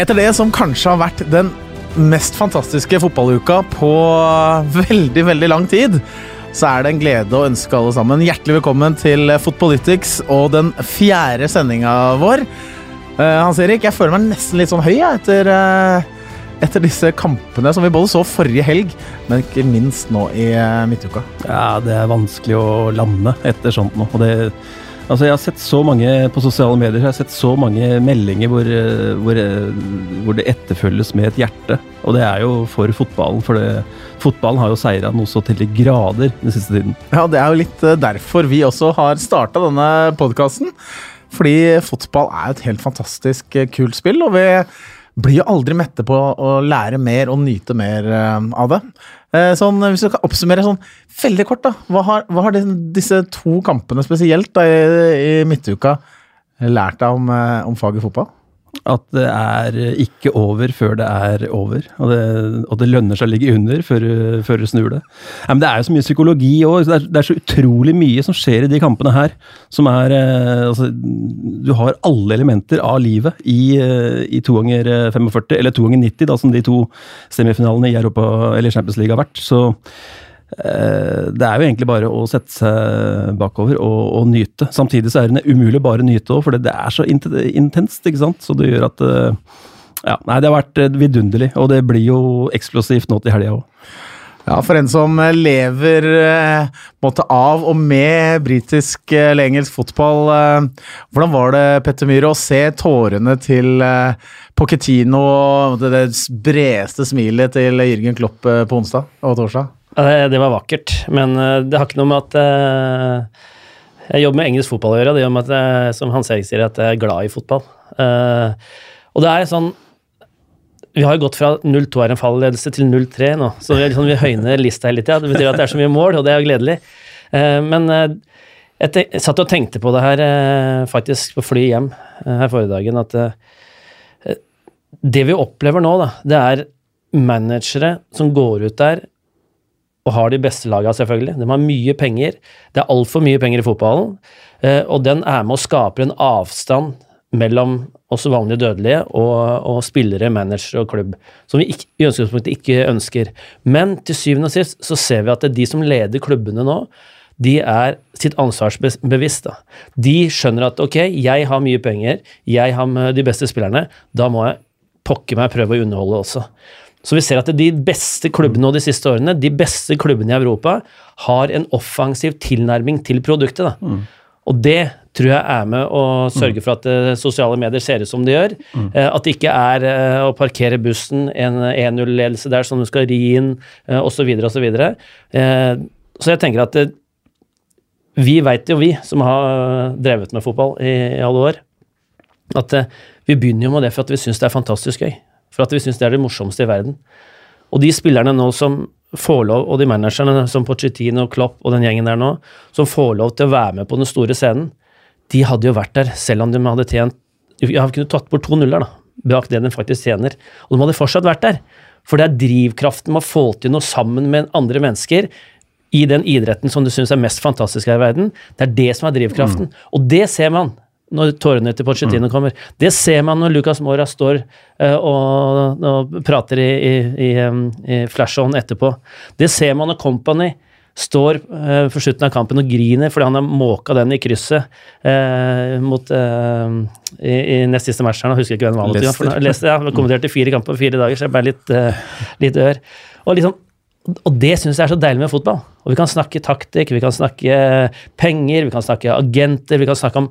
Etter det som kanskje har vært den mest fantastiske fotballuka på veldig, veldig lang tid, så er det en glede å ønske alle sammen hjertelig velkommen til Fotpolitics og den fjerde sendinga vår. Eh, Hans Erik, jeg føler meg nesten litt sånn høy etter, eh, etter disse kampene som vi både så forrige helg, men ikke minst nå i eh, midtuka. Ja, det er vanskelig å lande etter sånt nå. Og det, altså jeg har sett så mange på sosiale medier jeg har sett så mange meldinger hvor, eh, hvor, eh, hvor det etterfølges med et hjerte. Og det er jo for fotballen, for det, fotballen har jo seira noe så til de grader den siste tiden. Ja, det er jo litt eh, derfor vi også har starta denne podkasten. Fordi fotball er et helt fantastisk kult spill, og vi blir jo aldri mette på å lære mer og nyte mer eh, av det. Eh, Sånn, hvis du kan oppsummere sånn veldig kort, da. Hva har, hva har disse to kampene spesielt da, i, i midtuka lært deg om, eh, om faget fotball? At det er ikke over før det er over. Og det, og det lønner seg å ligge under før, før du snur det. Nei, men det er jo så mye psykologi òg. Det, det er så utrolig mye som skjer i de kampene her. Som er eh, altså, Du har alle elementer av livet i, eh, i to ganger eh, 45, eller to ganger 90, da, som de to semifinalene i Europa, eller Champions League har vært. Så eh, det er jo egentlig bare å sette seg bakover og, og nyte. Samtidig så er det umulig bare å nyte òg, for det er så intenst, ikke sant. Så det gjør at eh, ja, nei, det har vært eh, vidunderlig, og det blir jo eksplosivt nå til helga òg. Ja, for en som eh, lever eh, på av og med britisk eh, eller engelsk fotball. eh, Hvordan var det, Petter Myhre, å se tårene til eh, Pochettino og det, bredeste smilet til Jørgen Klopp eh, på onsdag og torsdag? Ja, det, var vakkert, men eh, det har ikke noe med at eh, jeg jobber med engelsk fotball å gjøre. Det gjør med at jeg, som Hans Erik sier, at jeg er glad i fotball. Eh, og det er sånn Vi har jo gått fra 0-2-er-en-fall-ledelse til 0-3 nå, så vi, liksom, vi høyner lista hele tida. Det betyr at det er så mye mål, og det er jo gledelig. Eh, men eh, jeg, satt og tenkte på det her eh, faktisk på fly hjem eh, her forrige dagen, at eh, det vi opplever nå, da, det er managere som går ut der og har de beste lagene, selvfølgelig. De har mye penger. Det er altfor mye penger i fotballen. eh, Og den er med og skaper en avstand mellom oss vanlige dødelige og, og spillere, manager og klubb, som vi ikke, i utgangspunktet ikke ønsker. Men til syvende og sist så ser vi at det er de som leder klubbene nå, de er sitt ansvarsbevisst. Da. De skjønner at ok, jeg har mye penger, jeg har de beste spillerne, da må jeg pokker meg prøve å underholde også. Så vi ser at de beste klubbene nå de siste årene, de beste klubbene i Europa, har en offensiv tilnærming til produktet. Da. Og det tror jeg er med å sørge for at eh, sosiale medier ser ut som de gjør. Eh, at det ikke er eh, å parkere bussen, en 1-0-ledelse der som du skal ri inn, osv., osv. Så jeg tenker at vi veit jo, vi som har drevet med fotball i, i alle år, at vi begynner jo med det for at vi syns det er fantastisk gøy. For at vi syns det er det morsomste i verden. Og de spillerne nå som får lov, og de managerne som Pochettino, Klopp og den gjengen der nå, som får lov til å være med på den store scenen, de hadde jo vært der selv om de hadde tjent Ja, kunne tatt bort to nuller, da, bak det de faktisk tjener. Og de hadde fortsatt vært der. For det er drivkraften med å få til noe sammen med andre mennesker i den idretten som du syns er mest fantastisk her i verden. Det er det som er drivkraften. Og det ser man når tårene til Pochettino kommer. Det ser man når Lucas Mora står uh, og, og prater i, i, i, i flash-on etterpå. Det ser man når Company står uh, for slutten av kampen og griner fordi han har måka den i krysset uh, mot uh, i, i nest siste match her, husker jeg ikke hvem det var. mot, Leicester. for- Leicester, ja, kommenterte fire kamper på fire dager, så jeg ble litt, eh, litt ør. Og liksom og det syns jeg er så deilig med fotball. Og vi kan snakke taktikk, vi kan snakke penger, vi kan snakke agenter, vi kan snakke om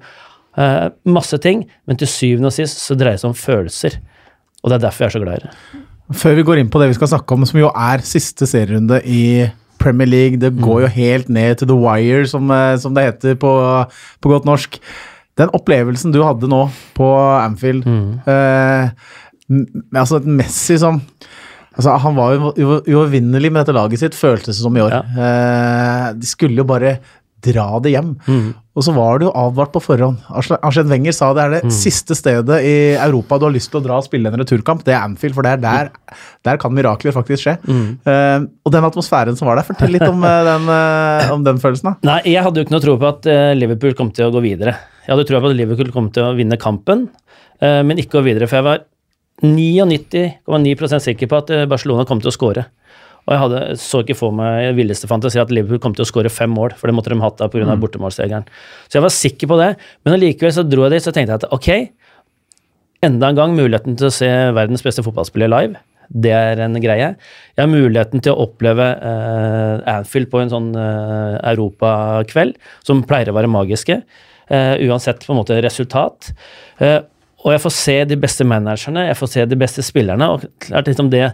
eh, masse ting, men til syvende og sist så dreier det seg om følelser. Og det er derfor jeg er så glad i det. Før vi går inn på det vi skal snakke om, som jo er siste serierunde i Premier League, det går jo helt ned til the wire, som, eh, som det heter på, på godt norsk. Den opplevelsen du hadde nå på Anfield eh, m- Altså, Messi som Altså, Han var jo uovervinnelig med dette laget sitt, føltes det som i år. Eh, de skulle jo bare dra det hjem. Og så var det jo advart på forhånd. Arsene Wenger sa det er det siste stedet i Europa du har lyst til å dra og spille en returkamp. Det er Anfield, for det er der, der kan mirakler faktisk skje. Eh, og den atmosfæren som var der, fortell litt om, eh, den, uh, om den følelsen. da. Nei, jeg hadde jo ikke noe tro på at eh, Liverpool kom til å gå videre. Jeg hadde tro på at Liverpool kom til å vinne kampen, uh, men ikke gå videre. For jeg var 99,9% sikker på at Barcelona kom til å skåre. Og jeg hadde, så ikke for meg i villeste fantasi at Liverpool kom til å skåre fem mål, for det måtte de hatt da pga. Mm. bortemålsregelen. Så jeg var sikker på det, men allikevel så dro jeg dit så tenkte jeg at ok, enda en gang muligheten til å se verdens beste fotballspiller live. Det er en greie. Jeg har muligheten til å oppleve uh, Anfield på en sånn uh, europakveld, som pleier å være magiske, uh, uansett på en måte resultat. Uh, og jeg får se de beste managerne, jeg får se de beste spillerne. og klart liksom det,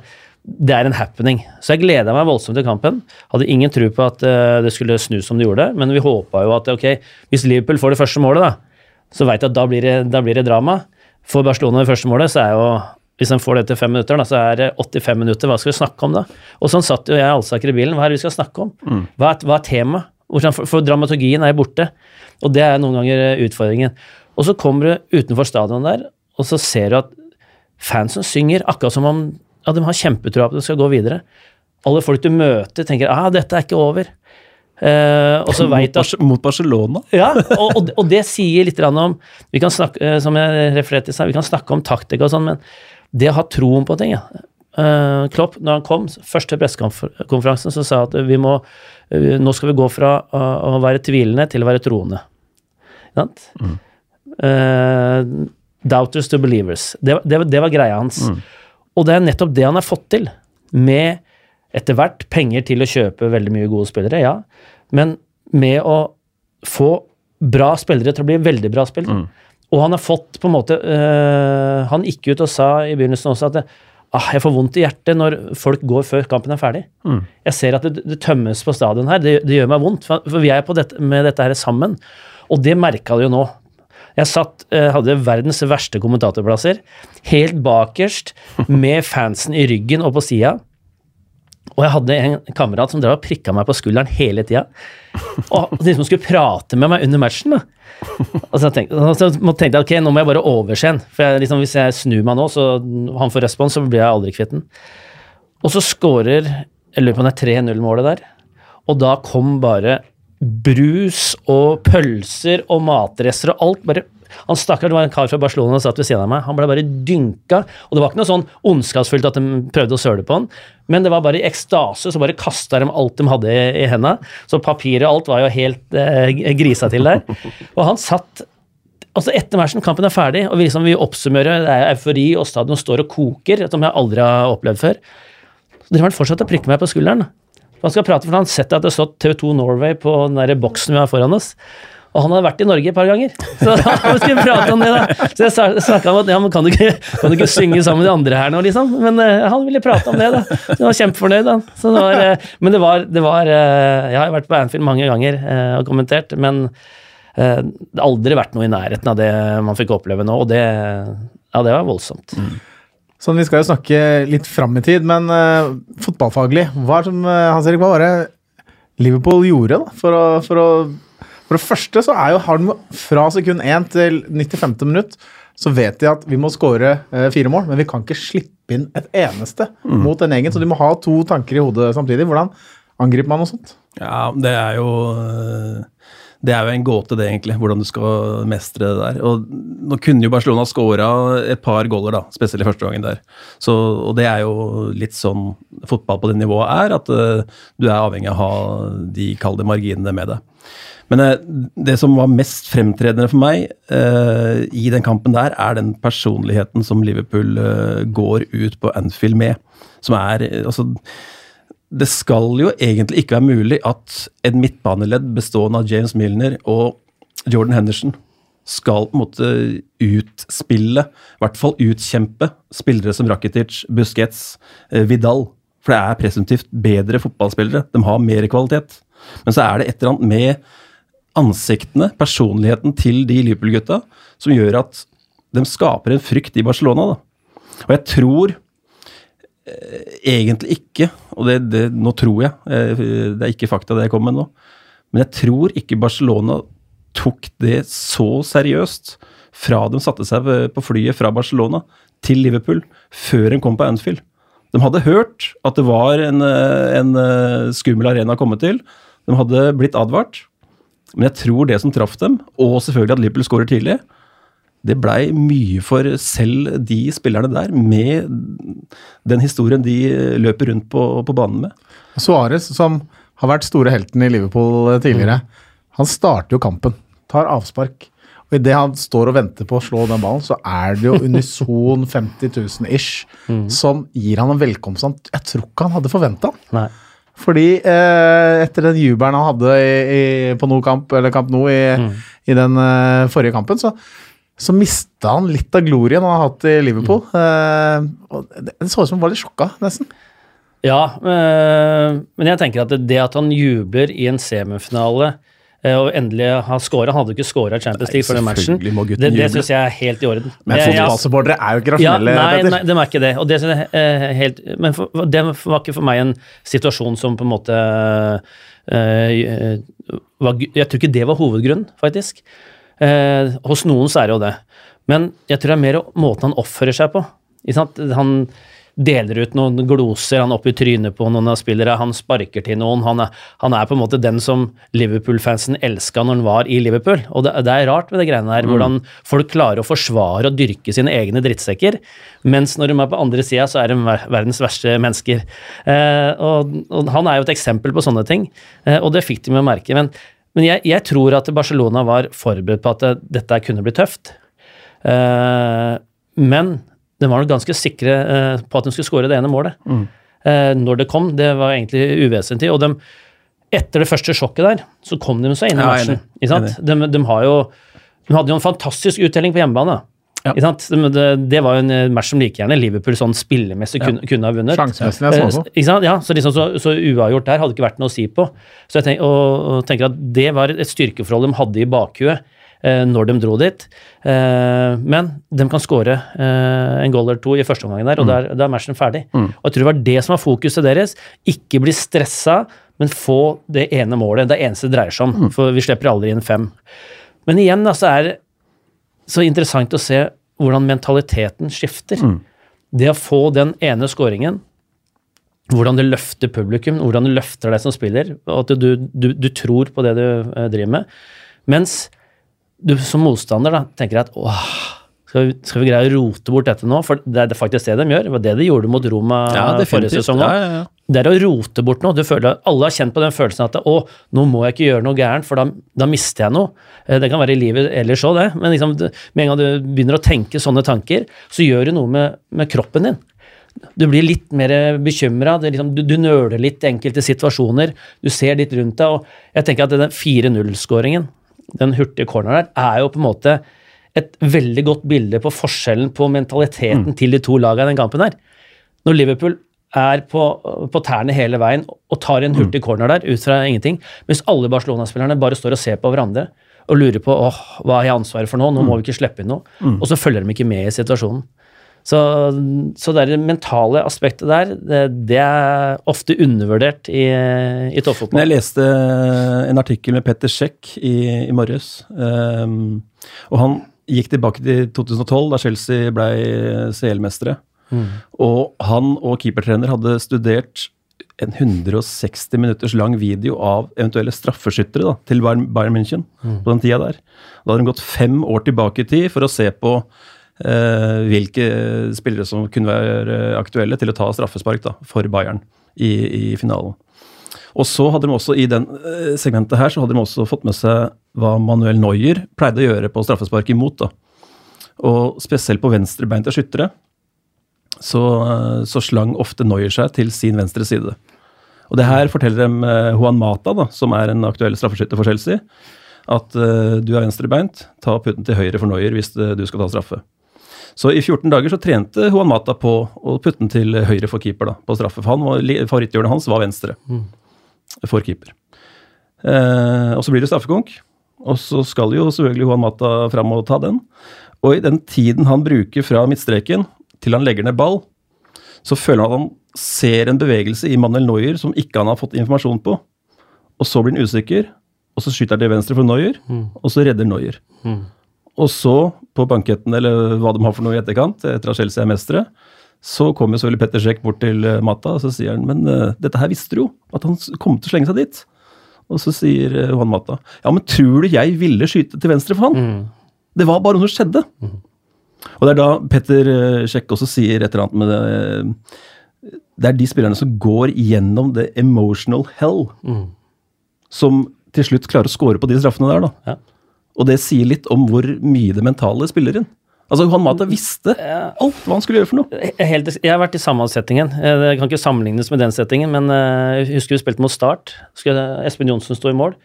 det er en happening. Så jeg gleda meg voldsomt til kampen. Hadde ingen tro på at uh, det skulle snu som det gjorde, men vi håpa jo at ok, hvis Liverpool får det første målet, da, så veit jeg at da blir, det, da blir det drama. Får Barcelona det første målet, så er jo hvis han får det etter fem minutter, da, så er det 85 minutter. Hva skal vi snakke om da? Og sånn satt jo jeg allsaker i bilen. Hva er det vi skal snakke om? Mm. Hva, er, hva er temaet? For, for dramaturgien er borte. Og det er noen ganger utfordringen. Og så kommer du utenfor stadionet der, og så ser du at fansen synger akkurat som om ja, de har kjempetroa på at det skal gå videre. Alle folk du møter, tenker ah, dette er ikke over. Eh, og så mot, at, mot Barcelona? ja, og, og, og, det sier litt om vi kan snakke, eh, Som jeg refererte til, vi kan snakke om taktikk og sånn, men det å ha troen på ting ja. eh, Klopp, når han kom først til pressekonferansen, så sa han at vi må eh, nå skal vi gå fra å være tvilende til å være troende. Mm. Uh, doubters to believers. Det, det, det var greia hans. Mm. Og det er nettopp det han har fått til, med etter hvert penger til å kjøpe veldig mye gode spillere, ja, men med å få bra spillere til å bli veldig bra spillere. Mm. Og han har fått på en måte øh, Han gikk ut og sa i begynnelsen også at ah, jeg får vondt i hjertet når folk går før kampen er ferdig. Mm. Jeg ser at det, det, tømmes på stadion her. Det, det gjør meg vondt, for, vi er på dette, med dette her sammen. Og det merka du jo nå. Jeg satt, eh, hadde verdens verste kommentatorplasser. Helt bakerst, med fansen i ryggen og på sida. Og jeg hadde en kamerat som drev og prikka meg på skulderen hele tida. Og de som skulle prate med meg under matchen. da. Og så tenkte, så tenkte jeg ok, nå må jeg bare overse en. For jeg, liksom, hvis jeg snur meg nå, så han får respons, så blir jeg aldri kvitt den. Og så scorer Jeg lurer på om det er 3-0-målet der. Og da kom bare brus og pølser og matrester og alt. bare han stakkar, det var en kar fra Barcelona satt ved siden av meg. Han ble bare dynka. Og det var ikke noe sånn ondskapsfullt at de prøvde å søle på han, men det var bare i ekstase, så bare kasta de alt de hadde i, i henda. Så papiret og alt var jo helt eh, grisa til der. Og han satt altså Etter matchen, kampen er ferdig, og vi, liksom, vi oppsummerer, det er eufori, og stadion står og koker, som jeg aldri har opplevd før. Så driver han fortsatt og prikker meg på skulderen. Han skal prate, for han har sett at det har stått TV2 Norway på den der boksen vi har foran oss. Og han hadde vært i Norge et par ganger. Så han skulle prate om det, da. Så jeg snakka om at ja, men kan du, ikke, kan du ikke synge sammen med de andre her nå, liksom? Men uh, han ville prate om det, da. Så jeg var kjempefornøyd, da. Det var, uh, men det var, det var uh, Jeg har vært på Anfield mange ganger og kommentert, men det har aldri vært noe i nærheten av det man fikk oppleve nå, og det, ja, det var voldsomt. Mm. Sånn, Vi skal jo snakke litt fram i tid, men uh, fotballfaglig, hva, som, uh, Hans Erik, hva var det Liverpool gjorde da, for å, for å For det første så er jo, har de fra sekund 1 til 95. minutt så vet de at vi må skåre uh, fire mål, men vi kan ikke slippe inn et eneste mm. mot den egen. Så de må ha to tanker i hodet samtidig. Hvordan angriper man noe sånt? Ja, det er jo det er jo en gåte, det, egentlig, hvordan du skal mestre det der. Og Nå kunne jo Barcelona skåra et par goller, da, spesielt i første gangen der. Så, og det er jo litt sånn fotball på det nivået er, at uh, du er avhengig av å ha de kalde marginene med deg. Men uh, det som var mest fremtredende for meg uh, i den kampen der, er den personligheten som Liverpool går ut på Anfield med. Som er altså det skal jo egentlig ikke være mulig at et midtbaneledd bestående av James Milner og Jordan Henderson skal på en måte utspille, i hvert fall utkjempe, spillere som Rakitic, Busquets, eh, Vidal. For det er presumptivt bedre fotballspillere. De har mer kvalitet. Men så er det et eller annet med ansiktene, personligheten til de Liverpool-gutta, som gjør at de skaper en frykt i Barcelona. Da. Og jeg tror egentlig ikke, og det, det, nå tror jeg, eh, det er ikke fakta det jeg kommer med nå, men jeg tror ikke Barcelona tok det så seriøst fra de satte seg på flyet fra Barcelona til Liverpool, før de kom på Anfield. De hadde hørt at det var en, eh, en skummel arena å komme til. De hadde blitt advart. Men jeg tror det som traff dem, og selvfølgelig at Liverpool skårer tidlig, det blei mye for selv de spillerne der, med den historien de løper rundt på, på banen med. Suárez, som har vært store helten i Liverpool tidligere, tidligere, han starter jo kampen. Tar avspark. Og idet han står og venter på å slå den ballen, så er det jo unison 50 000 ish som gir han en velkomst Jeg tror ikke han hadde forventa den. Fordi eh, etter den jubelen han hadde i, i, på No kamp, eller kamp Nou i, i den eh, forrige kampen, så, så mista han litt av glorien han har hatt i Liverpool. Eh, og det, så ut som han var litt sjokka, nesten. Ja, uh, men jeg tenker at det, det at han jubler i en semifinale øh, og endelig har scora Han hadde jo ikke scora Champions League før den matchen. Det, det syns jeg er helt i orden. Men fotballsupportere er jo ikke ja, rasjonelle, nei, nei, de er ikke det. Og det jeg er helt Men for, det var ikke for meg en situasjon som på en måte var, Jeg tror ikke det var hovedgrunnen, faktisk. Eh, hos noen så er det jo det. Men jeg tror det er mer måten han oppfører seg på. Han deler ut noen gloser, han opp i trynet på noen av spillere, han sparker til noen. Han er, han er på en måte den som Liverpool-fansen elska når han var i Liverpool. Og det, det er rart med det greiene her, hvordan folk klarer å forsvare og dyrke sine egne drittsekker, mens når de er på andre sida, så er de verdens verste mennesker. Eh, og, og han er jo et eksempel på sånne ting, eh, og det fikk de med å merke. Men, men jeg, jeg tror at Barcelona var forberedt på at det, dette kunne bli tøft. Eh, men de var nok ganske sikre eh, på at de skulle skåre det ene målet. Eh, når det kom, det var egentlig uvesentlig. Og de, etter det første sjokket der, så kom de seg inn i Ja, matchen. enig. Ikke sant? De, de, har jo, de hadde jo en fantastisk uttelling på hjemmebane. Ja. Ikke sant? Det, det var jo en eh, match som like gjerne Liverpool sånn spillemessig kunne, kunne ha vunnet. Sjansemessig, jeg så Ikke sant? Ja, så, liksom, så, så uavgjort der hadde ikke vært noe å si på. Så jeg tenk, og, og tenker at det var et styrkeforhold de hadde i bakhuet eh, når de dro dit. Eh, men de kan skåre eh, en goal eller to i første omgang der, og da er- da er matchen ferdig. Og jeg tror det var det som var fokuset deres. Ikke bli stressa, men få det ene målet. Det er det eneste det dreier seg om, for vi slipper aldri inn fem. Men igjen da, så er så interessant å se hvordan mentaliteten skifter. Det å få den ene skåringen hvordan det løfter publikum, hvordan det løfter deg som spiller, og at du, du, du tror på det du eh, driver med. Mens du som motstander da, tenker at åh, skal vi, skal vi greie å rote bort dette nå? For det er faktisk det de gjør. Det var det de gjorde mot Roma forrige sesong Ja, òg. ja, ja. Det er å rote bort noe. Du føler, alle har kjent på den følelsen at å, nå må jeg ikke gjøre noe gærent, for da, da mister jeg noe. Eh, Det kan være i livet ellers òg, det. Men liksom, med en gang du begynner å tenke sånne tanker, så gjør du noe med, med kroppen din. Du blir litt mer bekymra, liksom, du, du nøler litt i enkelte situasjoner. Du ser litt rundt deg, og jeg tenker at den 4-0-skåringen, den hurtige corneren der, er jo på en måte et veldig godt bilde på forskjellen på mentaliteten til de to lagene i den kampen her. Når Liverpool er på, på tærne hele veien og tar en hurtig corner der ut fra ingenting, mens alle Barcelona-spillerne bare står og ser på hverandre og lurer på åh, hva har jeg ansvaret for nå, nå må vi ikke slippe inn noe, og så følger de ikke med i situasjonen. Så, så er det mentale aspektet der, det, det er ofte undervurdert i, i toppfotball. jeg leste en artikkel med Petter Sjekk i, i morges. um, og han gikk tilbake til 2012, da Chelsea ble CL-mestere. Og han og keepertrener hadde studert en 160 minutters lang video av eventuelle straffeskyttere da, til Bayern München München på den tida der. Da hadde de gått fem år tilbake i tid for å se på eh, hvilke spillere som kunne være aktuelle til å ta straffespark da, for Bayern i, i finalen. Og så hadde de også i den eh, segmentet her, så hadde de også fått med seg hva Manuel Neuer pleide å gjøre på straffespark imot. da. Og spesielt på venstrebeinte skyttere så, så slang ofte Neuer seg til sin venstre side. Og det her forteller dem eh, Juan Mata, da, som er en aktuell straffeskytter for Chelsea, at uh, du er venstrebeint, ta putten til høyre for Neuer hvis eh, du skal ta straffe. Så i 14 dager så trente Juan Mata på å putte den til høyre for keeper da, på straffe. For han var, favoritthjørnet hans var venstre for keeper. Eh, og så blir det straffekonk. Og så skal jo selvfølgelig Juan Mata fram og ta den. Og i den tiden han bruker fra midtstreken til han legger ned ball, så føler han at han ser en bevegelse i Manuel Neuer som ikke han har fått informasjon på. Og så blir han usikker, og så skyter han til venstre for Neuer, og så redder Neuer. Og så, på banketten eller hva de har for noe i etterkant, etter at Chelsea er mestere, så kommer selvfølgelig Petter Sjekk bort til eh, Mata og så sier han, men uh, dette her visste du jo, at han kom til å slenge seg dit. Og så sier eh, Juan Mata ja, men tror du jeg ville skyte til venstre for han? Det var bare noe som skjedde. Og det er da Petter eh, Sjekk også sier et eller annet med det eh, Det er de spillerne som går gjennom det emotional hell, som til slutt klarer å score på de straffene der, da. Ja. Og det sier litt om hvor mye det mentale spiller inn. Altså, Johan Mata visste alt hva han skulle gjøre for noe. Helt, jeg har vært i samme settingen. Jeg Det kan ikke sammenlignes med den settingen, men eh, jeg husker vi spilte mot Start. Skulle Espen Johnsen stå i mål.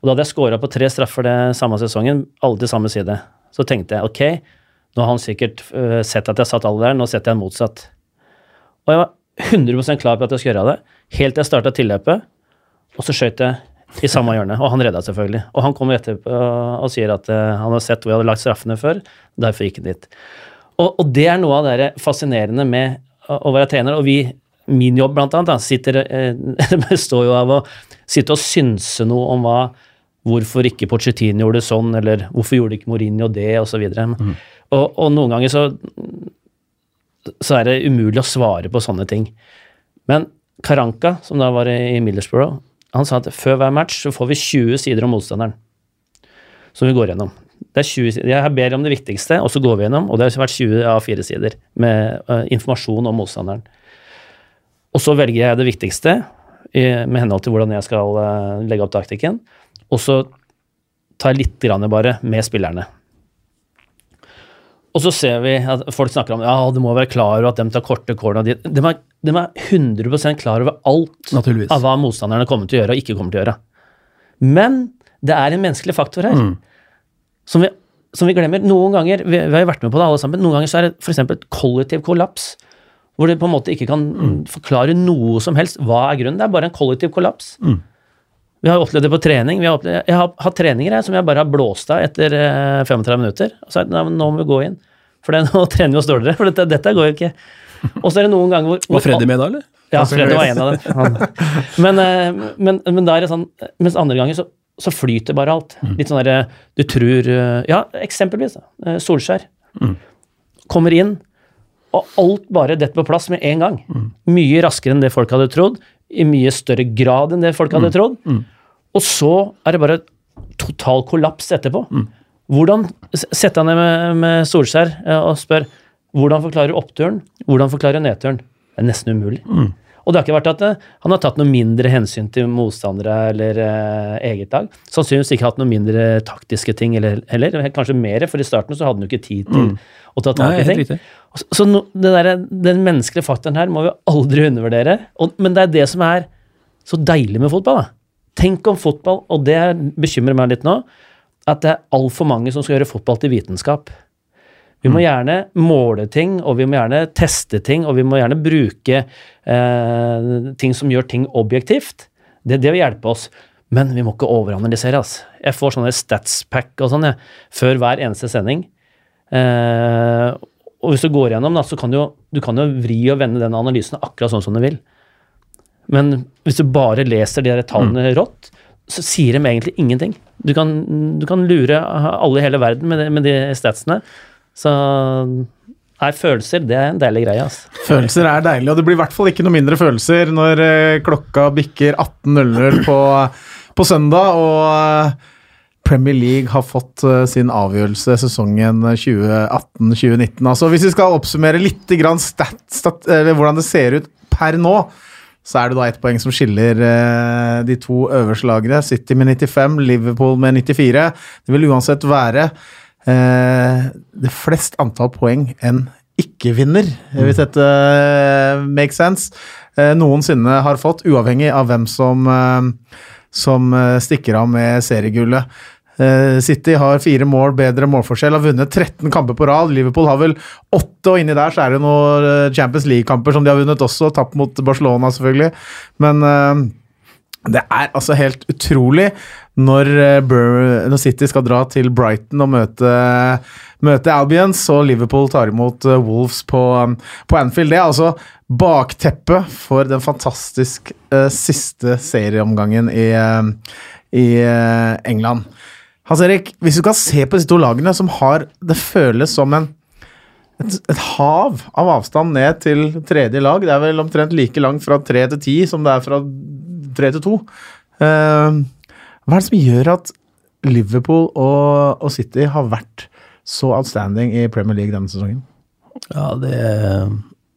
Og da hadde jeg scora på tre straffer det samme sesongen, alle til samme side. Så tenkte jeg ok, nå har han sikkert uh, sett at jeg satt alle der, nå setter jeg en motsatt. Og jeg var 100% klar på at jeg skulle gjøre det, helt til jeg starta tilløpet, og så skjøt jeg i samme hjørne. Og han redda selvfølgelig. Og han kommer etterpå og sier at uh, han har sett hvor jeg hadde lagt straffene før, derfor gikk han dit. Og, og det er noe av det fascinerende med å, å være trener. Og vi, min jobb blant annet, da, sitter, eh, består jo av å sitte og synse noe om hva Hvorfor ikke Pochettino gjorde det sånn, eller hvorfor gjorde ikke Mourinho det, osv. Mm. Og, og noen ganger så, så er det umulig å svare på sånne ting. Men Karanka, som da var i Middlesbrough, han sa at før hver match så får vi 20 sider om motstanderen. Som vi går gjennom. Det er 20, sider. jeg ber om det viktigste, og så går vi gjennom. Og det har vært 20 av fire sider med uh, informasjon om motstanderen. Og så velger jeg det viktigste i, med henhold til hvordan jeg skal uh, legge opp taktikken. Og så tar jeg litt grann bare med spillerne. Og så ser vi at folk snakker om ja, du må være klar over at de tar korte corner. De, de, er, de er 100 klar over alt Naturligvis. av hva motstanderne kommer til å gjøre og ikke kommer til å gjøre. Men det er en menneskelig faktor her Mm. som, vi, som vi glemmer. Noen ganger, vi, vi har jo vært med på det alle sammen, noen ganger så er det f.eks. kollektiv kollaps. Hvor det på en måte ikke kan forklare noe som helst. Hva er grunnen? Det er bare en kollektiv kollaps. Vi har opplevd det på trening. Vi har opplevd, jeg har hatt treninger jeg, som jeg bare har blåst av etter eh, 35 minutter. Og sagt nei, nå må vi gå inn, for det, nå trener vi oss dårligere. For dette, dette går jo ikke. Og så er det noen ganger hvor, hvor Var Freddy med da, eller? Ja, Freddy var en av dem. Men, eh, men, men da er det sånn Mens andre ganger så, så flyter bare alt. Litt sånn derre Du tror eh, Ja, eksempelvis. eh, Solskjær. Kommer inn, og alt bare detter på plass med en gang. Mye raskere enn det folk hadde trodd. I mye større grad enn det folk hadde trodd. Og så er det bare total kollaps etterpå. Hvordan Sett deg ned med, med Solskjær eh, og spør hvordan forklarer du oppturen, hvordan forklarer du nedturen? Det er nesten umulig. Og det har ikke vært at eh, han har tatt noe mindre hensyn til motstandere eller eh, eget lag. Sannsynligvis ikke hatt noe mindre taktiske ting eller, heller. Kanskje mer, for i starten så hadde han jo ikke tid til å ta tak i ting. riktig. Så, så no, det der, den menneskelige faktoren her må vi aldri undervurdere. Og, men det er det som er så deilig med fotball. da. Tenk om fotball, og det bekymrer meg litt nå, at det er altfor mange som skal gjøre fotball til vitenskap. Vi må gjerne måle ting, og vi må gjerne teste ting, og vi må gjerne bruke eh, ting som gjør ting objektivt. Det, det vil hjelpe oss. Men vi må ikke overanalysere. Altså. Jeg får sånne statspack og sånn før hver eneste sending. Eh, og hvis du går gjennom, da, så kan du, du kan jo vri og vende den analysen akkurat sånn som du vil. Men hvis du bare leser de der tallene rått, så sier de egentlig ingenting. Du kan, du kan lure alle i hele verden med, de, med de statsene. Så Nei, følelser, det er en deilig greie, altså. Følelser er deilig, og det blir i hvert fall ikke noe mindre følelser når eh, klokka bikker 18.00 på, på søndag, og eh, Premier League har fått eh, sin avgjørelse sesongen 2018-2019. Altså, hvis vi skal oppsummere litt stat, stat, hvordan det ser ut per nå, så er det da ett poeng som skiller de to øverste lagene. City med 95, Liverpool med 94. Det vil uansett være det flest antall poeng en ikke-vinner, hvis dette eh, makes sense, eh, noensinne har fått, uavhengig av hvem som, eh, som eh, stikker av med seriegullet. Eh, City har fire mål bedre målforskjell, har vunnet 13 kamper på rad. Liverpool har vel åtte, og inni der så er det noen eh, Champions League-kamper som de har vunnet også, tapt mot Barcelona selvfølgelig. Men eh, det er altså helt utrolig når, eh, Bur når City skal dra til Brighton og møte, møte Albion, så Liverpool tar imot eh, Wolves på, um, på Anfield. Det er altså bakteppet for den fantastisk uh, siste serieomgangen i, uh, i uh, England. Hans Erik, hvis du kan se på disse to lagene som har Det føles som en et, et hav av avstand ned til tredje lag. Det er vel omtrent like langt fra tre til ti som det er fra tre til to. Eh, hva er det som gjør at Liverpool og, og City har vært så outstanding i Premier League denne sesongen? Ja, det,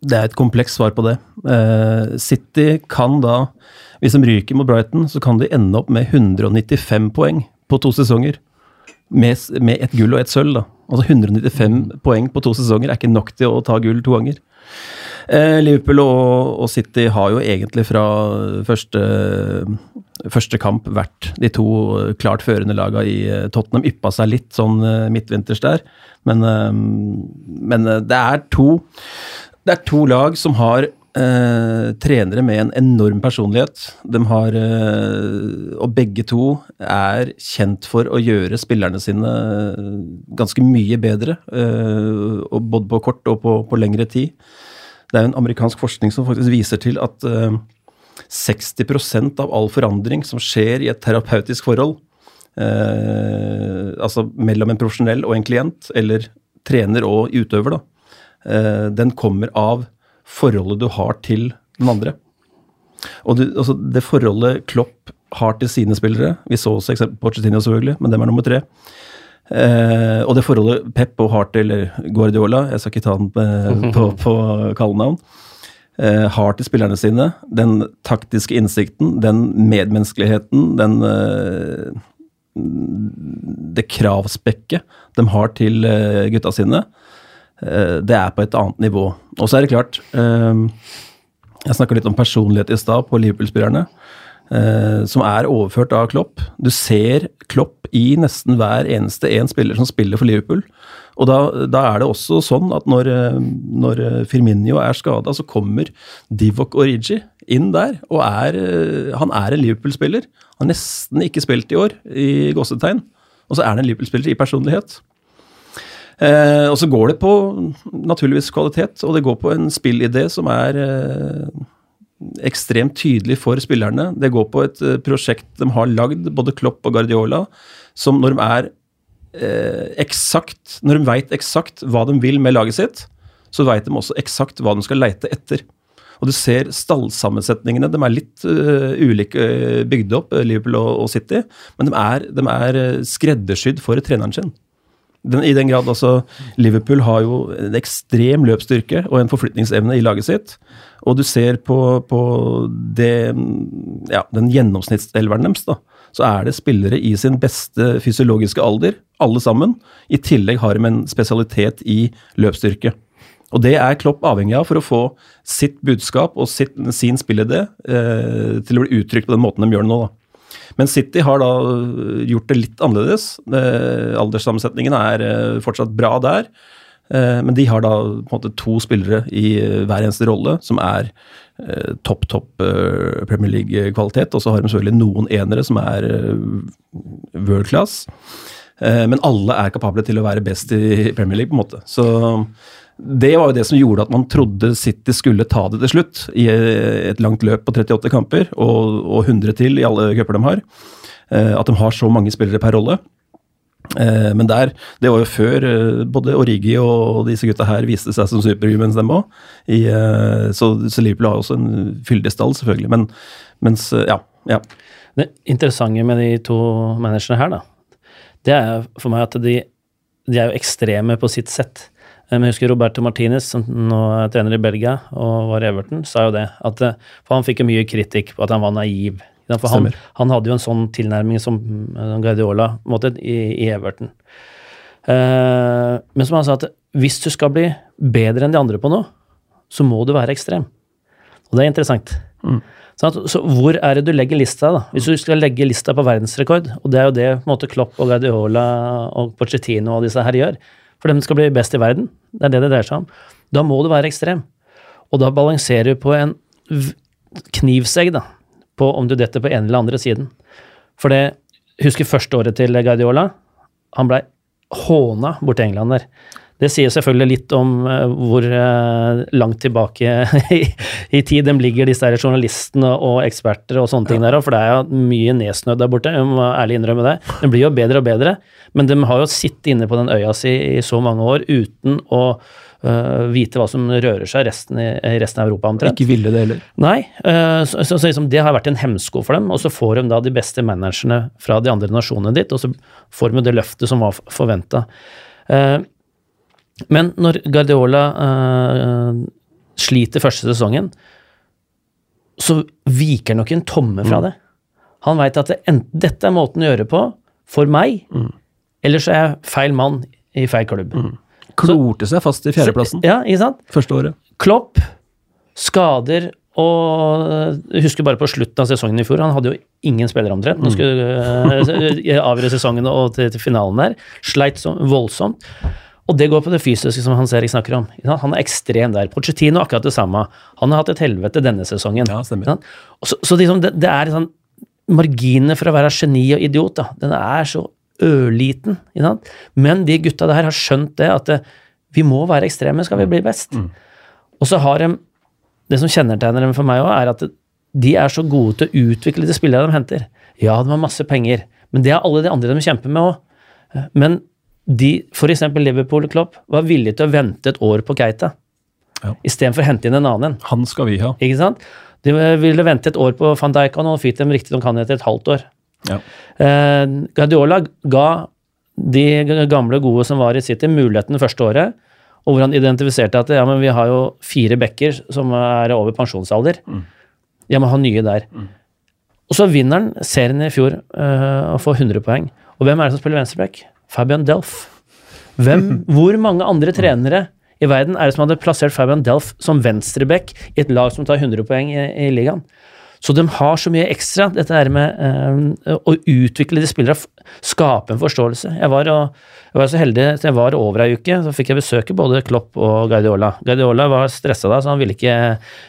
det er et komplekst svar på det. Uh, City kan da, hvis de ryker mot Brighton, så kan de ende opp med 195 poeng på to sesonger. Med, med et gull og et sølv, da. Altså 195 poeng på to sesonger er ikke nok til å ta gull to ganger. Eh, Liverpool og, City har jo egentlig fra første, første kamp vært de to klart førende lagene i eh, Tottenham. Yppa seg litt sånn eh, midtvinters der, men, men det er to det er to lag som har eh, trenere med en enorm personlighet. De har eh, Og begge to er kjent for å gjøre spillerne sine ganske mye bedre. Eh, både på kort og på, på, lengre tid. Det er en amerikansk forskning som faktisk viser til at 60% av all forandring som skjer i et terapeutisk forhold, altså mellom en profesjonell og en klient, eller trener og utøver, da, Eh, den kommer av forholdet du har til den andre. Og du, altså det forholdet Klopp har til sine spillere Vi så også eksempel på Pochettino, selvfølgelig, men dem er nummer tre. Eh, og det forholdet Pep og har til Guardiola Jeg skal ikke ta den på, på, på kallenavn. Eh, har til spillerne sine. Den taktiske innsikten, den medmenneskeligheten, den eh, Det kravspekket de har til eh, gutta sine Eh, det er på et annet nivå. Og så er det klart eh, Jeg snakka litt om personlighet i stad på Liverpool-spillerne. Eh, som er overført av Klopp. Du ser Klopp i nesten hver eneste en spiller som spiller for Liverpool. Og da, da er det også sånn at når, når Firminio er skada, så kommer Divok Origi inn der. Og er, han er en Liverpool-spiller. Han har nesten ikke spilt i år, i gåsetegn. Og så er han en Liverpool-spiller i personlighet. Eh, og så går det på naturligvis kvalitet, og det går på en spillidé som er eh, ekstremt tydelig for spillerne. Det går på et eh, prosjekt de har lagd, både Klopp og Guardiola, som når de er eh, eksakt Når de veit eksakt hva de vil med laget sitt, så veit de også eksakt hva de skal leite etter. Og du ser stallsammensetningene. De er litt uh, ulike uh, bygd opp, Liverpool og, og City, men de er, de er skreddersydd for treneren sin. Den, I den grad altså Liverpool har jo en ekstrem løpsstyrke og en forflytningsevne i laget sitt. Og du ser på, på det, ja, den gjennomsnittselveren deres, da, så er det spillere i sin beste fysiologiske alder, alle sammen. I tillegg har de en spesialitet i løpsstyrke. Og det er Klopp avhengig av for å få sitt budskap og sitt, sin spillidé eh, til å bli uttrykt på den måten de gjør det nå. da. Men City har da øh, gjort det litt annerledes. Eh, alderssammensetningen er eh, fortsatt bra der. Eh, men de har da på en måte to spillere i hver eneste rolle som er topp, topp Premier League-kvalitet. Og så har de selvfølgelig noen enere som er world class. Men alle er kapable til å være best i Premier League, på en måte. Så det var jo det som gjorde at man trodde City skulle ta det til slutt, i et langt løp på 38 kamper, og, og 100 til i alle cuper de har. Eh, at de har så mange spillere per rolle. Eh, men der, det var jo før eh, både Origi og disse gutta her viste seg som superhumans, dem òg. Så, så Liverpool har også en fyldig stall, selvfølgelig. Men mens, ja, ja. Det interessante med de to managerne her, da, det er for meg at de, de er jo ekstreme på sitt sett. Eh, men jeg husker Roberto Martinez, som nå er trener i Belgia og var i Everton, sa jo det. At, eh, for han fikk jo mye kritikk på at han var naiv. For han, han, hadde jo en sånn tilnærming som eh, Guardiola måtte, i, i Everton. Uh, men som han sa, at hvis du skal bli bedre enn de andre på noe, så må du være ekstrem. Og det er interessant. Mm. Så, at, så, hvor er det du legger lista, da? Hvis du skal legge lista på verdensrekord, og det er jo det måte Klopp og Guardiola og Pochettino og disse her gjør, for dem skal bli best i verden. Det er det det dreier seg om. Da må du være ekstrem. Og da balanserer du på en knivsegg, da, på om du detter på ene eller andre siden. For det Husker første året til Guardiola. Han blei håna borti England der. Det sier selvfølgelig litt om uh, hvor uh, langt tilbake i, i, tid de ligger, disse her journalistene og eksperter og sånne ting der For det er jo mye nedsnødd der borte, jeg må ærlig innrømme det. Den blir jo bedre og bedre. Men de har jo sittet inne på den øya si i så mange år uten å uh, vite hva som rører seg resten i, resten av Europa omtrent. Ikke ville det heller. Nei. Uh, så, så, så liksom, det har vært en hemsko for dem. Og så får de da de beste managerne fra de andre nasjonene dit, og så får de det løftet som var forventa. Eh, men når Guardiola uh, sliter første sesongen, så viker nok en tomme fra det. Han veit at det, enten dette er måten å gjøre på for meg, eller så er jeg feil mann i feil klubb. Klorte seg fast i fjerdeplassen Ja, ikke sant? første året. Klopp, skader og jeg husker bare på slutten av sesongen i fjor, han hadde jo ingen spillere omtrent. Nå skulle uh, avgjøre sesongen og til, til finalen der. Sleit så voldsomt. Og det går på det fysiske som Hans Erik snakker om. Han er ekstrem der. Pochettino akkurat det samme. Han har hatt et helvete denne sesongen. Ja, stemmer. Så, så liksom det, det er sånn Marginene for å være geni og idiot, da, den er så ørliten. Men de gutta der har skjønt det, at det, vi må være ekstreme skal vi bli best. Og så har de Det som kjennetegner dem for meg òg, er at de er så gode til å utvikle de spillerne de henter. Ja, de har masse penger, men det har alle de andre de kjemper med òg. Men de, f.eks. Liverpool Klopp, var villige til å vente et år på Keita. Ja. Istedenfor å hente inn en annen en. Han skal vi ha. Ikke sant? De ville vente et år på van Dijk, og nå fikk riktig riktignok han etter et halvt år. Ja. Eh, Guardiola ga de gamle gode som var i City, muligheten det første året, og hvor han identifiserte at ja, men vi har jo fire bekker som er over pensjonsalder. Jeg må ha nye der. Og så vinner han serien i fjor eh, og får 100 poeng. Og hvem er det som spiller venstreback? Fabian Delf. Hvem, hvor mange andre trenere i verden er det som hadde plassert Fabian Delf som venstreback i et lag som tar 100 poeng i, i ligaen? Så de har så mye ekstra, dette her med eh, å utvikle de spillere, f- skape en forståelse. Jeg var, og, jeg var så heldig at jeg var over ei uke, så fikk jeg besøke både Klopp og Guardiola. Guardiola var stressa da, så han ville ikke,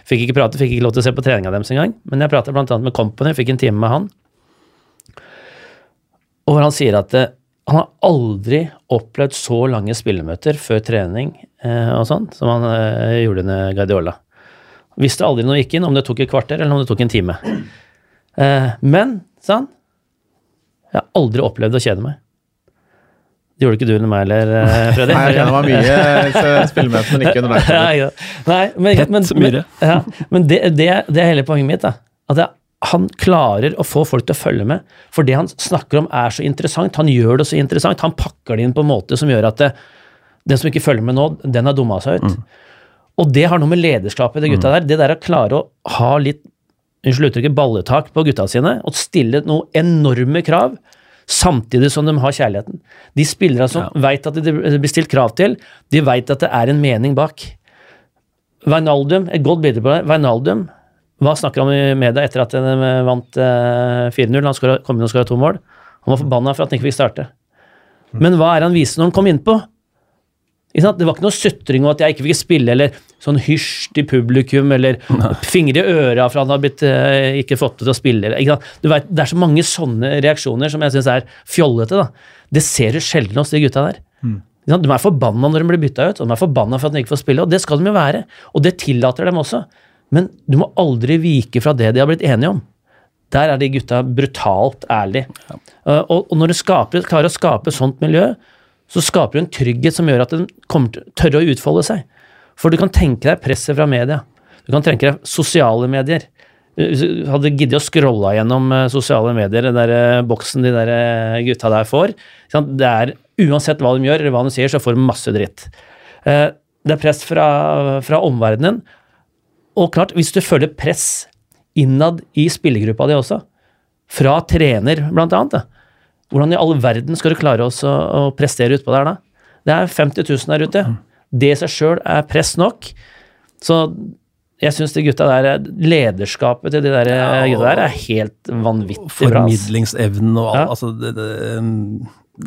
fikk ikke prate, fikk ikke lov til å se på treninga deres engang. Men jeg prata annet med Company, fikk en time med han. Og hvor han sier at eh, han har aldri opplevd så lange spillemøter før trening eh, og sånn, som han eh, gjorde med Guardiola. Visste aldri når gikk inn, om det tok et kvarter eller om det tok en time. Eh, men, sa han, jeg har aldri opplevd å kjede meg. Det gjorde ikke du under meg heller, eh, Freddy? Nei, jeg kjenner meg mye spillemøter, men ikke under deg. Nei, men, men. Men, ja, men det, det, det er hele poenget mitt. da. At jeg, han klarer å få folk til å følge med. For det han snakker om er så interessant. Han gjør det så interessant. Han pakker det inn på en måte som gjør at det, den som ikke følger med nå, den har dumma seg ut. Og det har noe med lederskapet i de gutta der. Det der å klare å ha litt unnskyld uttrykket, balletak på gutta sine og stille noen enorme krav. Samtidig som de har kjærligheten. De spillerne som Ja. vet at det blir stilt krav til, de vet at det er en mening bak. Wijnaldum, et godt bilde på det. Wijnaldum, hva snakker han i media etter at de vant eh, 4-0? Han skåret- kom inn og skåra to mål. Han var forbanna for at han ikke fikk starte. Men hva er han viste når han kom innpå? Det var ikke noe sutring og at jeg ikke fikk spille, eller sånn hysj til publikum, eller fingre i øra for at han har blitt, eh, ikke fått det til å spille. Vet, det er så mange sånne reaksjoner som jeg syns er fjollete. da. Det ser du sjelden hos de gutta der. Mm. De er forbanna når de blir bytta ut, og de er forbanna for at de ikke får spille, og det skal de jo være. Og det tillater dem også. Men du må aldri vike fra det de har blitt enige om. Der er de gutta brutalt ærlige. Ja. og, og når du skaper, klarer å skape sånt miljø, så skaper du en trygghet som gjør at den kommer til tørre å utfolde seg. For du kan tenke deg presset fra media. Du kan tenke deg sosiale medier. Du hadde giddet å scrolle gjennom eh, sosiale medier, den der eh, boksen de der eh, gutta der får? Det er Uansett hva de gjør, eller hva de sier, så får de masse dritt. Eh, Det er press fra, fra omverdenen. Og klart, hvis du føler press innad i spillergruppa di også, fra trener blant annet, da. hvordan i all verden skal du klare også å prestere utpå der da? Det er 50 000 der ute. Det i seg sjøl er press nok. Så jeg syns de gutta der, lederskapet til de der gutta der er helt vanvittig bra. Formidlingsevnen og alt. Ja. Altså, det, det,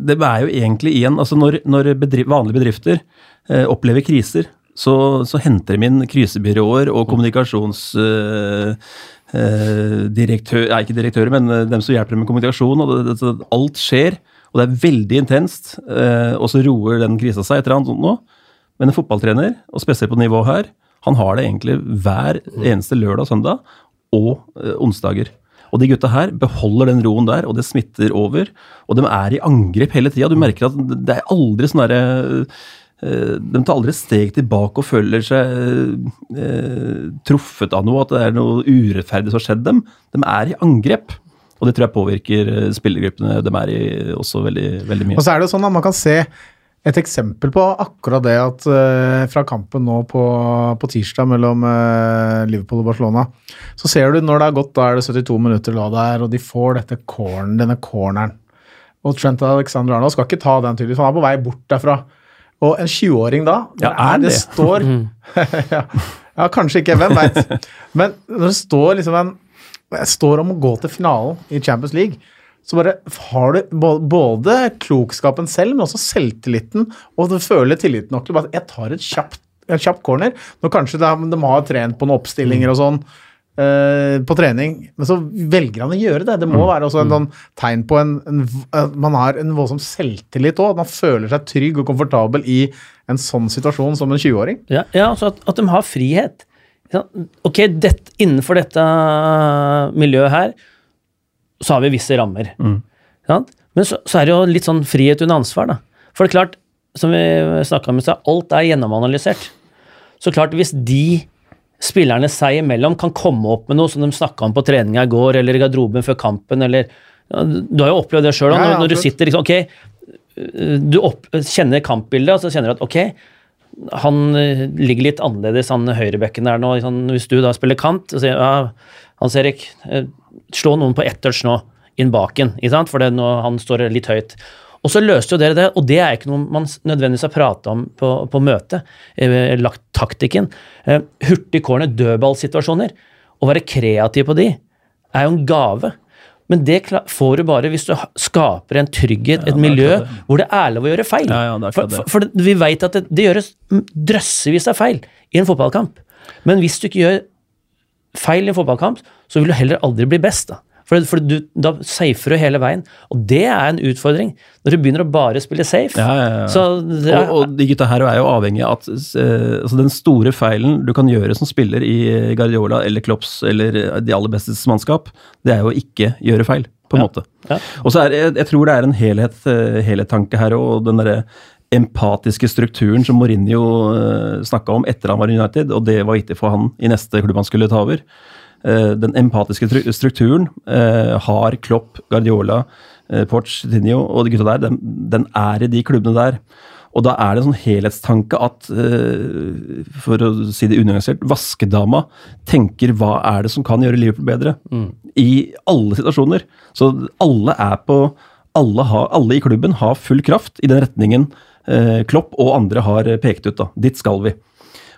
det er jo egentlig igjen altså Når, når bedri vanlige bedrifter eh, opplever kriser, så, så henter de inn krisebyråer og kommunikasjonsdirektør eh, direktør, Nei, ikke direktører, men eh, dem som hjelper med kommunikasjon. og det, det, Alt skjer, og det er veldig intenst. Eh, og så roer den krisa seg etter annet nå. Men en fotballtrener, og spesielt på nivå her, han har det egentlig hver eneste lørdag og søndag og eh, onsdager. Og de gutta her beholder den roen der, og det smitter over. Og de er i angrep hele tida. Du merker at det er aldri sånn derre eh, De tar aldri et steg tilbake og føler seg eh, truffet av noe, at det er noe urettferdig som har skjedd dem. De er i angrep. Og det tror jeg påvirker eh, spillergruppene de er i også veldig, veldig mye. Og så er det sånn at man kan se Et eksempel på akkurat det at eh, fra kampen nå på, på tirsdag mellom eh, Liverpool og Barcelona, så ser du når det har gått, da er det 72 minutter la der, er, og de får dette corn, denne corneren. Og Trent Alexander Arnold skal ikke ta den tydeligvis, han er på vei bort derfra. Og en 20-åring da, Ja, er det det? står ja, ja, kanskje ikke, hvem veit. Men når det står liksom en det står om å gå til finalen i Champions League, så bare har du både klokskapen selv, men også selvtilliten, og du føler tilliten nok til bare at jeg tar et kjapt, en kjapp corner. Når kanskje de, de har trent på noen oppstillinger og sånn på trening, men så velger han å gjøre det. Det må være også en sånn tegn på en, en at Man har en voldsom selvtillit òg. Man føler seg trygg og komfortabel i en sånn situasjon som en 20-åring. Ja, ja altså at, at de har frihet. Ok, det, innenfor dette miljøet her, så har vi visse rammer. Sant? Men så, så er det jo litt sånn frihet under ansvar, da. For det er klart, som vi snakka om i stad, alt er gjennomanalysert. Så klart, hvis de spillerne seg imellom kan komme opp med noe som de snakka om på treninga i går, eller i garderoben før kampen, eller ja, Du har jo opplevd det sjøl, Ja, ja, når du sitter liksom Ok, du opp, kjenner kampbildet, og så kjenner du at ok, han eh, ligger litt annerledes, han høyrebekken der nå. Liksom, hvis du da spiller kant, og sier ja, Hans Erik, eh, slå noen på ett touch nå, inn baken, ikke sant? for det nå han står litt høyt. Og så løste jo dere det, og det er ikke noe man nødvendigvis har prata om på, på møtet. Eh, lagt taktikken. Eh, hurtig corner, dødballsituasjoner. Å være kreativ på de er jo en gave. Men det får du bare hvis du skaper en trygghet, et er miljø det. hvor det er lov å gjøre feil. Ja, ja, for, for, for vi vet at det, det gjøres drøssevis av feil i en fotballkamp. Men hvis du ikke gjør feil i en fotballkamp, så vil du heller aldri bli best. da. For, for du, da safer du hele veien. Og det er en utfordring. Når du begynner å bare spille safe. Ja, ja, ja. Så Og, og de gutta her er jo avhengig av at eh, altså den store feilen du kan gjøre som spiller i Guardiola eller Klopps eller de aller bestes mannskap, det er jo å ikke gjøre feil, på en måte. Og så er det, jeg tror det er en helhet, helhetstanke her og den derre empatiske strukturen som Mourinho uh, snakka om etter han var i United, og det var viktig for han i neste klubb han skulle ta over. Eh, den empatiske strukturen eh, har Klopp, Guardiola, uh, Pochettino og de gutta der, den, den er i de klubbene der. Og da er det en sånn helhetstanke at, eh, for å si det unyansert, vaskedama tenker hva er det som kan gjøre Liverpool bedre? I alle situasjoner. Så alle er på alle, har, alle i klubben har full kraft i den retningen eh, Klopp og andre har pekt ut. da. Dit skal vi.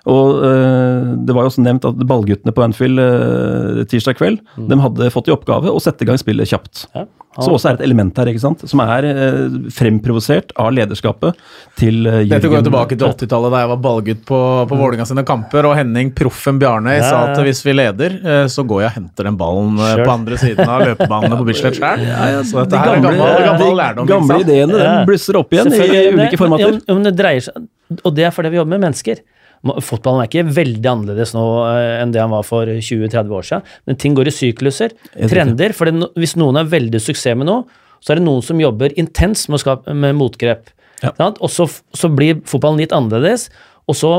Og eh, Det var jo også nevnt at ballguttene på Anfield eh, tirsdag kveld de hadde fått i oppgave å sette i gang spillet kjapt. ja, Som også er et element her, ikke sant? som er eh, fremprovosert av lederskapet til eh, Dette går jo tilbake til 80-tallet, da jeg var ballgutt på, på Vålerenga sine kamper, og Henning Proffen Bjarnøy Ja, sa at hvis vi leder, eh, så går jeg og henter den ballen Sure. på andre siden av løpebanene på Bislett sjøl. Så dette de her er gamle, gammel, gammel de lærdom. De gamle ideene Ja. den blusser opp igjen i ulike formater. Ja, men det dreier seg, og det er fordi vi jobber med mennesker. Fotballen er ikke veldig annerledes nå eh, enn det han var for 20-30 år siden, men ting går i sykluser, trender. For det, hvis noen er veldig suksess med noe, så er det noen som jobber intenst med, skape, med motgrep. Ja. Og så, så blir fotballen litt annerledes, og så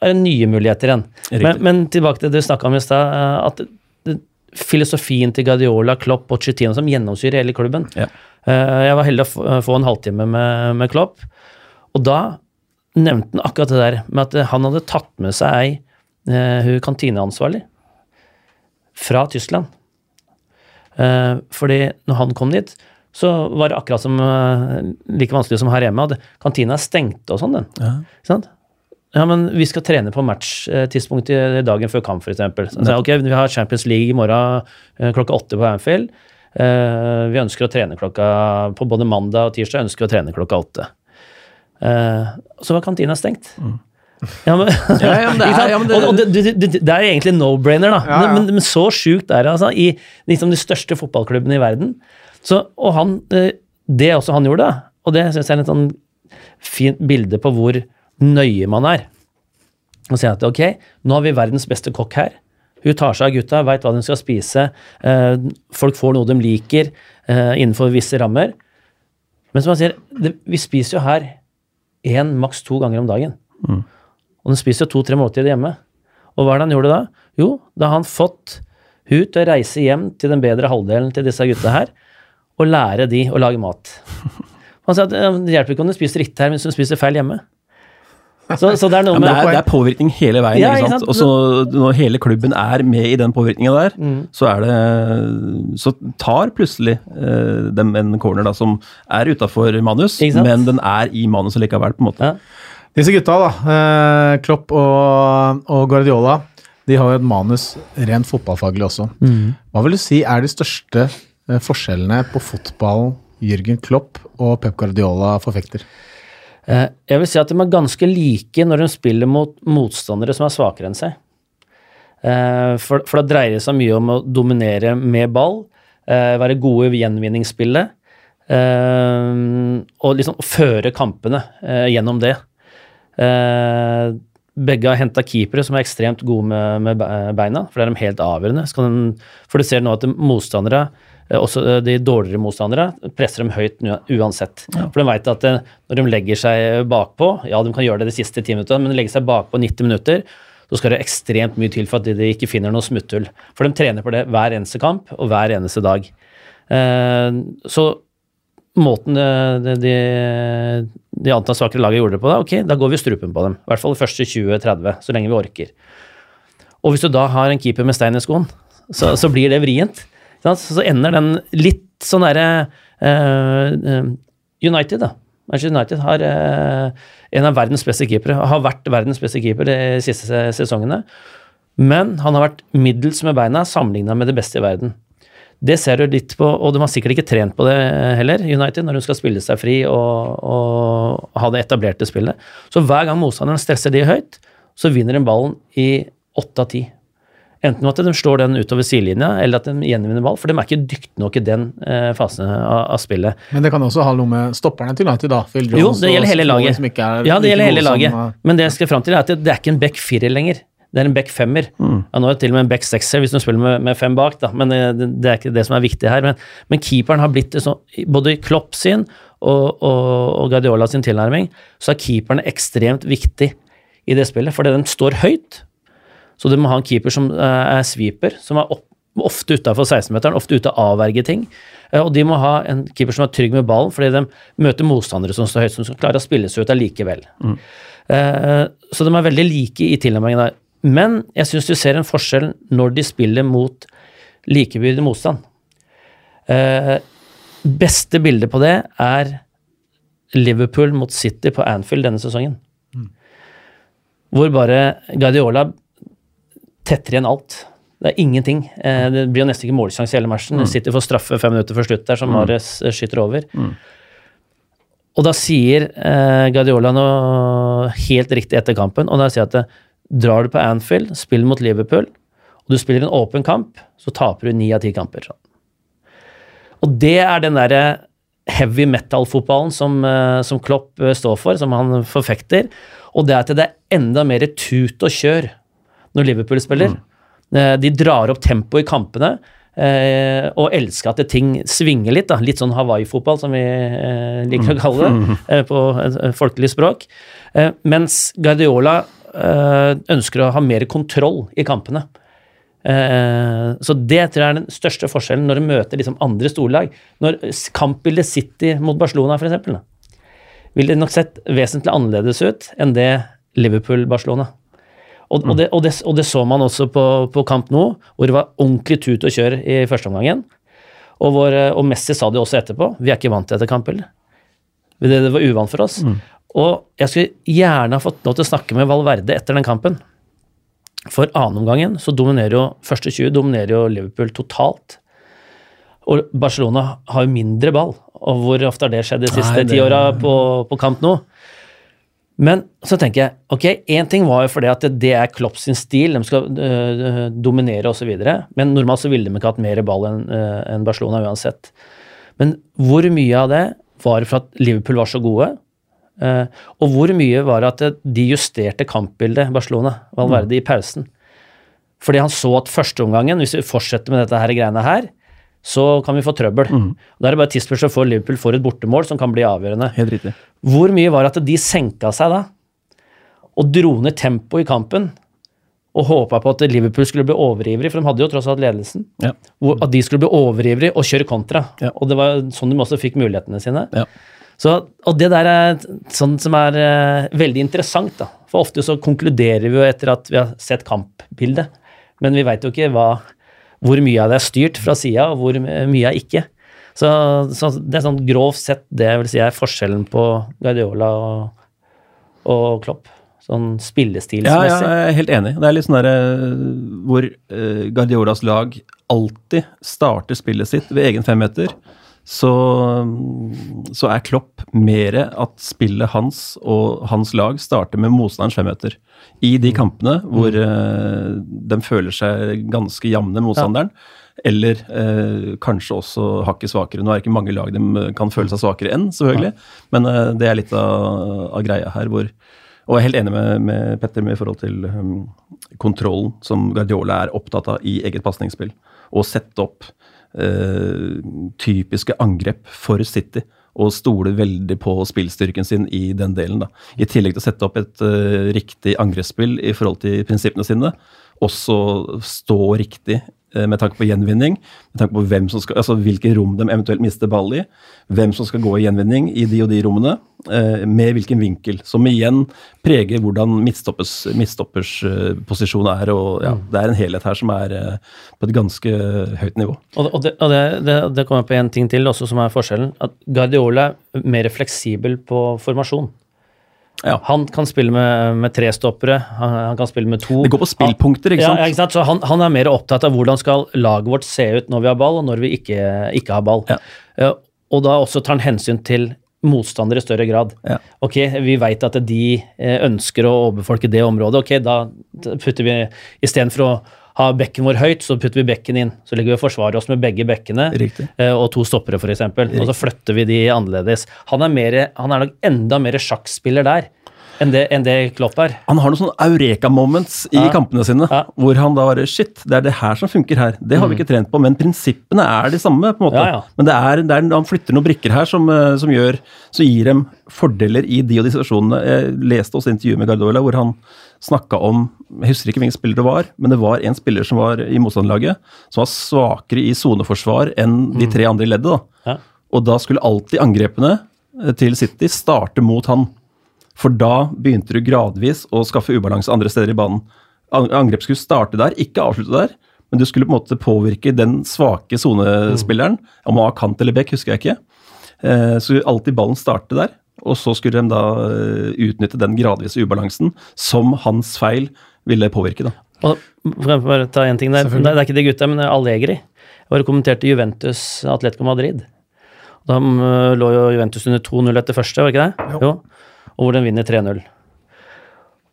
er det nye muligheter igjen. Men, men tilbake til det du snakka om i stad, eh, at det- filosofien til Guardiola, Klopp og Chettino som gjennomsyrer hele klubben. Ja. Eh, Jeg var heldig å få- få en halvtime med, med Klopp, og da nevnte han akkurat det der med at han hadde tatt med seg ei eh, hun kantineansvarlig fra Tyskland. Eh, fordi når han kom dit, så var det akkurat som eh, like vanskelig som her hjemme. at Kantina er stengt og sånn, den. Ja. Sant? Ja, men vi skal trene på matchtidspunkt i dagen før kamp, f.eks. Så ok, vi har Champions League i morgen klokka åtte på Anfield. Vi ønsker å trene klokka På både mandag og tirsdag ønsker å trene klokka åtte. Eh, så var kantina stengt. Ja, men, ja, men det er- ja, men det- og, og det, det, det, det er egentlig no-brainer, da. Ja, ja. Men, men så sjukt er det, altså. I liksom de største fotballklubbene i verden. Så, og han, eh, det også han gjorde, da, og det syns jeg er et sånn fint bilde på hvor nøye man er. Og sier at ok, nå har vi verdens beste kokk her. Hun tar seg av gutta, veit hva de skal spise. Eh, folk får noe de liker innenfor visse rammer. Men som han sier, det, vi spiser jo her én, maks to ganger om dagen. Og den spiser jo to-tre måltider hjemme. Og hva er det han gjorde da? Jo, da har han fått hun til å reise hjem til den bedre halvdelen til disse gutta her, og lære de å lage mat. Han sa at det hjelper ikke om du spiser riktig her hvis du spiser feil hjemme. Så, så det er Ja, det, er, det er påvirkning hele veien. Ja, ikke ikke sant? sant? Når hele klubben er med i den påvirkninga der, så er det Så tar plutselig uh, dem en corner da, som er utafor manus, men den er i manuset likevel, på en måte. Ja. Disse gutta, da, eh, Klopp og, og Guardiola, de har jo et manus rent fotballfaglig også. Hva vil du si er de største eh, forskjellene på fotballen Jørgen Klopp og Pep Guardiola forfekter? Eh, Jeg vil si at de er ganske like når de spiller mot motstandere som er svakere enn seg. Eh, For, for da dreier det seg mye om å dominere med ball, eh, være gode i gjenvinningsspillet, og liksom føre kampene gjennom det. Begge har henta keepere som er ekstremt gode med, med beina, for det er de helt avgjørende. Så kan de, for du ser nå at motstandere, også eh, de dårligere motstandere, presser dem høyt uansett. uansett. For de vet at eh, når de legger seg bakpå, ja de kan gjøre det de siste ti minuttene, men de legger seg bakpå 90 minutter, så skal det ekstremt mye til for at de ikke finner noe smutthull. For de trener på det hver eneste kamp og hver eneste dag. Eh, Så måten de, de, de, antall svakere laget gjorde det på, da, ok, da går vi strupen på dem. I hvert fall de første 20-30, så lenge vi orker. Og hvis du da har en keeper med stein i skoen, så, så blir det vrient. Så ender den litt sånn derre eh, United, da. Manchester United har uh, en av verdens beste keepere. Har vært verdens beste keeper de siste sesongene. Men han har vært middels med beina sammenligna med det beste i verden. Det ser du litt på, og de har sikkert ikke trent på det heller, United, når hun skal spille seg fri og, og ha det etablerte spillet. Så hver gang motstanderen stresser de høyt, så vinner hun ballen i åtte av ti. Enten at de slår den utover sidelinja, eller at de gjenvinner ball, for de er ikke dyktige nok i den eh, fasen av, av spillet. Men det kan også ha noe med stopperne til United, da. Phil Jones Jo, det gjelder hele laget. som ikke er Ja, det gjelder hele laget. som, eh, Men det jeg skal fram til, er at det, det er ikke en back firer lenger. Det er en back femmer. Ja, nå er det til og med en back sekser hvis du spiller med, med fem bak, da. men det, det, det er ikke det som er viktig her. Men, men keeperen har blitt sånn, både Klopp sin og, og, og Guardiola sin tilnærming, så er keeperen ekstremt viktig i det spillet, fordi den står høyt. Så du må ha en keeper som eh, er sweeper, som er opp, ofte utafor 16-meteren, ofte ute og avverger ting. Eh, Og de må ha en keeper som er trygg med ballen, fordi de møter motstandere som står høyt, som skal klare å spille seg ut allikevel. Eh, Så de er veldig like i tilnærmingen der. Men jeg syns du ser en forskjell når de spiller mot likebyrdig motstand. Beste bilde på det er Liverpool mot City på Anfield denne sesongen. Hvor bare Guardiola tetter igjen alt. Det er ingenting. Eh, Det blir jo nesten ikke målsjanse i hele matchen. Mm. Sitter for straffe fem minutter før slutt der, som Mares mm. skyter over. Og da sier eh, Guardiola noe helt riktig etter kampen, og da sier at eh, drar du på Anfield, spiller mot Liverpool, og du spiller en åpen kamp, så taper du ni av ti kamper. Sånn. Og det er den derre heavy metal-fotballen som, som Klopp står for, som han forfekter. Og det er at det er enda mer tut og kjør når Liverpool spiller. Mm. De drar opp tempoet i kampene. eh, og elsker at ting svinger litt. da, Litt sånn Hawaii-fotball, som vi eh, liker å kalle det eh, på et et folkelig språk. Eh, mens Guardiola eh, ønsker å ha mer kontroll i kampene. Eh, Så det tror jeg er den største forskjellen når du møter liksom andre storlag. Når kampbildet City mot Barcelona, da, ville det nok sett vesentlig annerledes ut enn det Liverpool-Barcelona. Og, og, det, og, det, og det så man også på, på kamp nå, hvor det var ordentlig tut og kjør i første omgangen. Og, og Messi sa det også etterpå. Vi er ikke vant til dette kampbildet. Det, det var uvant for oss. Og jeg skulle gjerne ha fått lov til å snakke med Valverde etter den kampen. For annenomgangen så dominerer jo første 20 dominerer jo Liverpool totalt. Og Barcelona har jo mindre ball. Og hvor ofte har det skjedd de siste ti åra på, på kamp nå? Men så tenker jeg ok, én ting var jo fordi at det er Klopp sin stil, de skal øh, dominere osv. Men normalt så ville de ikke hatt mer ball enn øh, en Barcelona uansett. Men hvor mye av det var for at Liverpool var så gode? Øh, og hvor mye var det at de justerte kampbildet, Barcelona, Valverde, i pausen? Fordi han så at førsteomgangen, hvis vi fortsetter med dette her greiene her, så kan vi få trøbbel. Mm. Da er det bare tidsspørsmål før Liverpool får et bortemål som kan bli avgjørende. Helt riktig. Hvor mye var det at de senka seg da? Og dro ned tempoet i kampen? Og håpa på at Liverpool skulle bli overivrig, for de hadde jo tross alt ledelsen. Ja. Hvor, at de skulle bli overivrig og kjøre kontra. Ja. Og det var sånn de også fikk mulighetene sine. Ja. Så, og det der er sånn som er uh, veldig interessant, da. For ofte så konkluderer vi jo etter at vi har sett kampbildet, men vi veit jo ikke hva, hvor mye av det er styrt fra sida, og hvor mye er ikke. Så, så det er sånn grovt sett det vil si er forskjellen på Guardiola og, og Klopp. Sånn spillestilsmessig. ja, jeg er helt enig. Det er litt sånn der eh, hvor eh, Guardiolas lag alltid starter spillet sitt ved egen femmeter. Så, så er Klopp mer at spillet hans og hans lag starter med motstanderens femmeter. I de kampene hvor uh, de føler seg ganske jevne, motstanderen. Eller eh, kanskje også hakket svakere. Nå er det ikke mange lag de kan føle seg svakere enn, selvfølgelig. Men eh, det er litt av, av greia her hvor og jeg er helt enig med, med Petter med i forhold til um, kontrollen som Guardiola er opptatt av i eget pasningsspill. Å sette opp eh, typiske angrep for City. Og stole veldig på spillstyrken sin i den delen. da. I tillegg til å sette opp et eh, riktig angrepsspill i forhold til prinsippene sine. Også stå riktig med tanke på gjenvinning, med tanke på skal, altså hvilke rom de eventuelt mister ball i, hvem som skal gå i gjenvinning i de og de rommene, eh, med hvilken vinkel. Som igjen preger hvordan midtstoppers, midtstoppers eh, posisjon er. og ja, Det er en helhet her som er eh, på et ganske høyt nivå. Og, og, det, og det, det, det kommer på en ting til også som er forskjellen. At Guardiola er mer fleksibel på formasjon. Ja. Han kan spille med, med tre stoppere, han, han kan spille med to. Det går på spillpunkter, ikke sant? Ja, ikke sant? Så han, han er mer opptatt av hvordan skal laget vårt se ut når vi har ball, og når vi ikke, ikke har ball. Ja. Eh, og da også tar han hensyn til motstandere i større grad. Ja. Ok, Vi veit at de eh, ønsker å overbefolke det området. Ok, da putter vi Istedenfor å ha bekken vår høyt, så putter vi bekken inn. Så ligger vi og forsvarer oss med begge bekkene eh, og to stoppere, f.eks. Og så flytter vi de annerledes. Han er, mer, han er nok enda mer sjakkspiller der enn det, enn det Klopp er. Han har noen sånne eureka-moments i Ja. kampene sine, Ja. hvor han da bare Shit, det er det her som funker her. Det har vi ikke trent på, men prinsippene er de samme. på en måte. Ja. Men det er, det er, han flytter noen brikker her som, eh, som gjør, så gir dem fordeler i de og de situasjonene. Jeg leste også intervjuet med Gardola, hvor han snakka om Jeg husker ikke hvilken spiller det var, men det var en spiller som var i motstanderlaget som var svakere i soneforsvar enn de tre andre i leddet. da. Ja. Og da skulle alltid angrepene eh, til City starte mot han. For da begynte du gradvis å skaffe ubalanse andre steder i banen. Angrep skulle starte der, ikke avslutte der. Men du skulle på en måte påvirke den svake sonespilleren. Om han var kant eller bekk, husker jeg ikke. Eh, Så alltid ballen starte der. Og så skulle de da eh, utnytte den gradvise ubalansen som hans feil ville påvirke. da. Og bare ta en ting der? Det er ikke de gutta, men det er Allegri. Jeg bare kommenterte Juventus Atletico Madrid. Da øh, lå jo Juventus under 2-0 etter første, var det ikke det? Jo. Og hvor den vinner 3-0.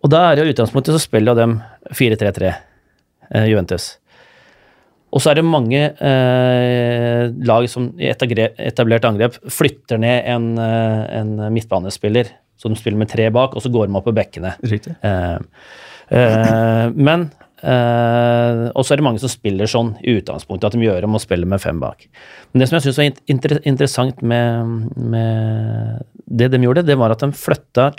Og da er det jo utgangspunktet så spiller jo dem 4-3-3, eh, Juventus. Og så er det mange eh, lag som i etablert angrep flytter ned en, eh, en midtbanespiller. Så de spiller med tre bak, og så går de opp på bekkene. Riktig. Eh, eh, men eh, Og så er det mange som spiller sånn i utgangspunktet, at de gjør om å spille med fem bak. Men det som jeg syns var inter interessant med, med det de gjorde, det var at de flytta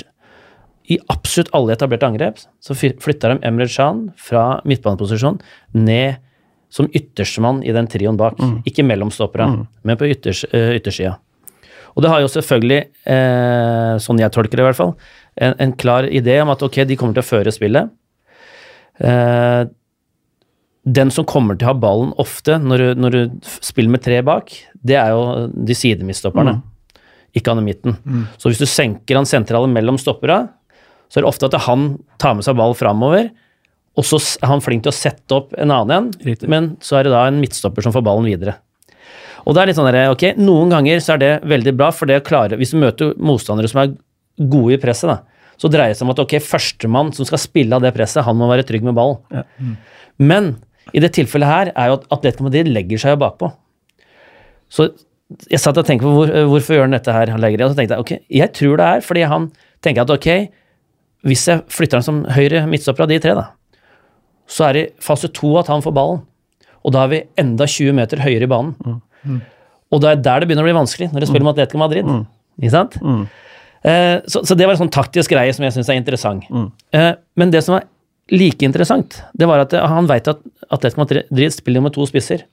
i absolutt alle etablerte angrep, så flytta de Emre Can fra midtbaneposisjon ned som ytterstemann i den trioen bak. Ikke mellomstoppere, men på ytters, yttersida. Og det har jo selvfølgelig, eh, sånn jeg tolker det i hvert fall, en, en klar idé om at ok, de kommer til å føre spillet. Eh, den som kommer til å ha ballen ofte når du, når du spiller med tre bak, det er jo de sidemidtstopperne. Ikke han i midten. Så hvis du senker han sentrale mellom stoppera, så er det ofte at han tar med seg ball framover, og så er han flink til å sette opp en annen en, men så er det da en midtstopper som får ballen videre. Og det er litt sånn der, ok, Noen ganger så er det veldig bra, for det å klare Hvis du møter motstandere som er gode i presset, da, så dreier det seg om at ok, førstemann som skal spille av det presset, han må være trygg med ballen. Ja. Men i det tilfellet her er jo at Atletico Madrid legger seg jo bakpå. Så jeg satt og tenkte på hvor, hvorfor gjør han dette her, Allegri? Og så tenkte jeg ok, jeg tror det er fordi han tenker at ok, hvis jeg flytter han som høyre midtstopper av de tre, da, så er det fase to at han får ballen. Og da er vi enda 20 meter høyere i banen. Og det er der det begynner å bli vanskelig, når du spiller mot Atletico Madrid. Ikke sant? Eh, så, så det var en sånn taktisk greie som jeg syns er interessant. Eh, men det som var like interessant, det var at eh, han veit at Atletico Madrid spiller med to spisser.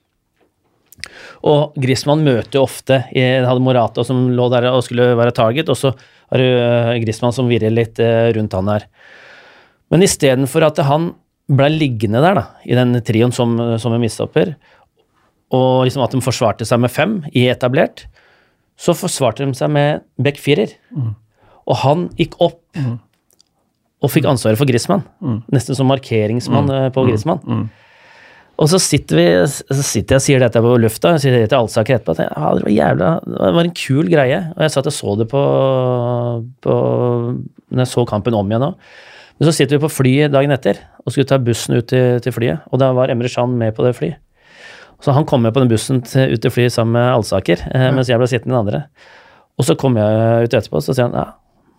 Og Griezmann møter jo ofte jeg hadde Morata som lå der og skulle være target, og så har du eh, Griezmann som virrer litt eh, rundt han her. Men istedenfor at han ble liggende der, da, i den trioen som, som en midtstopper, og liksom at de forsvarte seg med fem i etablert, så forsvarte de seg med back firer. Og han gikk opp og fikk ansvaret for Griezmann. Nesten som markeringsmann eh, på Griezmann. Og så sitter, vi, så sitter jeg og sier dette på lufta, jeg sier til Alsaker etterpå. at ja, det, var jævla, det var en kul greie. Og jeg satt og så det på, på Når jeg så kampen om igjen nå. Men så sitter vi på flyet dagen etter og skulle ta bussen ut til, til flyet. Og da var Emre Chan med på det flyet. Så han kom med på den bussen til, ut til flyet sammen med Alsaker, eh, mens jeg ble sittende i den andre. Og så kom jeg ut etterpå, så sier han ja,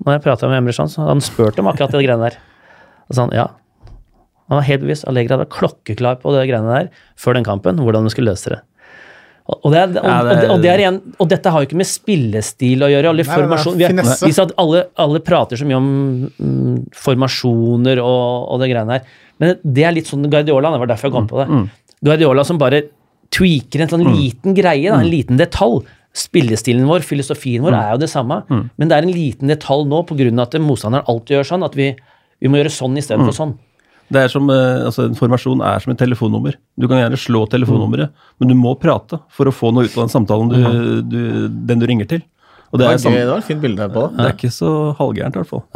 når jeg prata med Emre Chan, så hadde han spurt om akkurat det greiene der. Og så han ja. Han var helt bevisst. Allegra var klokkeklar på det greiene der før den kampen, hvordan de skulle løse det. Og, det er, og, Ja, det og, det, og, det er igjen, og dette har jo ikke med spillestil å gjøre. Alle Nei, formasjon, vi er, finesse. vi alle, alle prater så mye om mm, formasjoner og, og det greiene her. Men det er litt sånn Guardiola. Det var derfor jeg kom på det. Guardiola som bare tweaker en sånn liten greie, da, en liten detalj. Spillestilen vår, filosofien vår, er jo det samme, men det er en liten detalj nå pga. at motstanderen alltid gjør sånn, at vi, vi må gjøre sånn istedenfor sånn. Det er som, eh, altså En formasjon er som et telefonnummer. Du kan gjerne slå telefonnummeret, men du må prate for å få noe ut av den samtalen du, du, den du ringer til. Og det Det er, var, gøy, det var et fint bilde her på det. det er ikke så halvgærent, i hvert fall.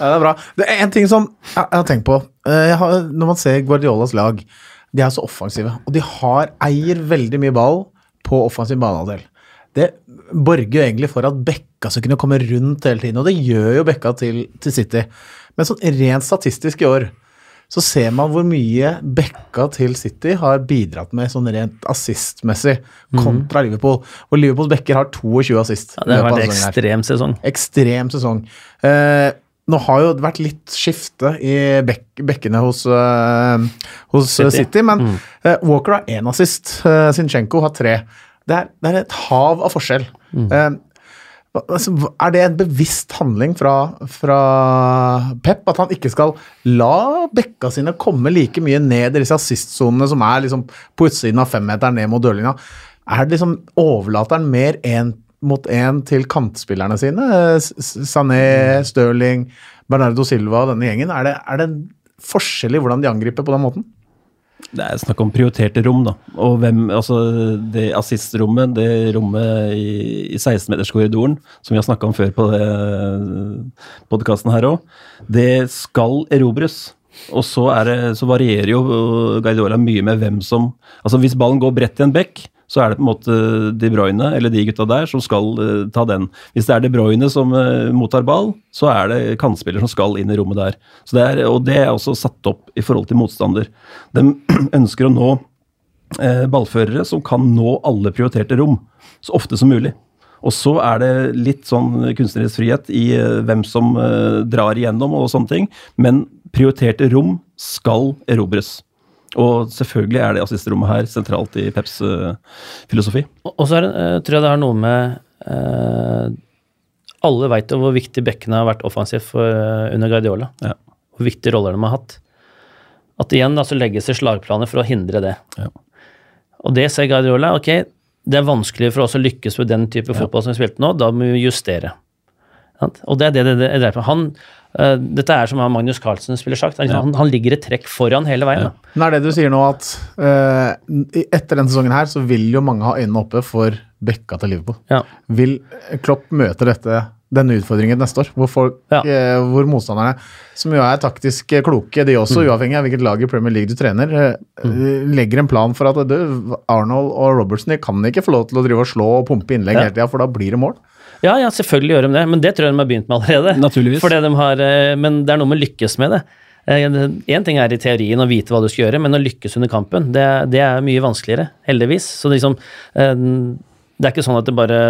Ja, det er bra. Det er en ting som jeg, jeg har tenkt på. Eh, har, når man ser Guardiolas lag, de er så offensive. Og de har, eier veldig mye ball på offensiv banehalvdel. Det borger jo egentlig for at Bekka skal kunne komme rundt hele tiden, og det gjør jo Bekka til, til City. Men sånn rent statistisk i år så ser man hvor mye Bekka til City har bidratt med sånn rent assistmessig kontra Liverpool. Og Liverpools bekker har 22 assist. Ja, det har vært ekstrem sesong. ekstrem sesong. Eh, nå har jo det vært litt skifte i bek bekkene hos, uh, hos City. City. men men uh, Walker har én assist. Uh, Sinchenko har tre. Det er, det er et hav av forskjell. Mm. Er det en bevisst handling fra, fra Pep at han ikke skal la bekka sine komme like mye ned i disse assistsonene som er liksom på utsiden av femmeteren ned mot dørlinja? Er det liksom, Overlater han mer én mot én til kantspillerne sine? Sané, Stirling, Bernardo Silva og denne gjengen. Er det, er det forskjell i hvordan de angriper på den måten? Det er snakk om prioriterte rom, da. Og hvem, altså det assistrommet, det rommet i, i 16-meterskorridoren, som vi har snakka om før på podkasten her òg, det skal erobres. Og så, det, så varierer jo Guardiola mye med hvem som Altså hvis ballen går bredt i en bekk, så er det på en måte De Bruyne eller de gutta der som skal eh, ta den. Hvis det er De Bruyne som eh, mottar ball, så er det kantspiller som skal inn i rommet der. Det er, og det er også satt opp i forhold til motstander. De ønsker å nå eh, ballførere som kan nå alle prioriterte rom, så ofte som mulig. Og så er det litt sånn kunstnerisk frihet i hvem som drar igjennom og sånne ting, men prioriterte rom skal erobres. Og selvfølgelig er det assistrommet her sentralt i Peps uh, filosofi. Og så det, uh, tror jeg det har noe med uh, Alle veit hvor viktig bekkene har vært offensivt for, under Guardiola. Ja. Hvor viktige roller de har hatt. At igjen da, så legges det slagplaner for å hindre det. Ja. Og det ser Guardiola. Ok, det er vanskelig for oss å lykkes med den type fotball som vi spilte nå, da må vi justere. Og det er det det, det dreier seg om. Han, eh, dette er som Magnus Carlsen spiller sagt. Han, han ligger et trekk foran hele veien. Da. Men er det du sier nå at uh, etter denne sesongen her, så vil jo mange ha øynene oppe for bekka til Liverpool? Ja. Vil Klopp møte dette, denne utfordringen neste år? Hvor, folk, Ja. eh, hvor motstanderne, som jo er taktisk kloke, de også, uavhengig av hvilket lag i Premier League du trener, eh, legger en plan for at du, Arnold og Robertson de kan ikke få lov til å drive og slå og pumpe innlegg Ja. hele tida, for da blir det mål. Ja, ja, selvfølgelig gjør de det, men det tror jeg de har begynt med allerede. Naturligvis. Fordi de har, eh, men det er noe med å lykkes med det. Én ting er i teorien å vite hva du skal gjøre, men å lykkes under kampen, det, det er mye vanskeligere, heldigvis. Så liksom, eh, det er ikke sånn at det bare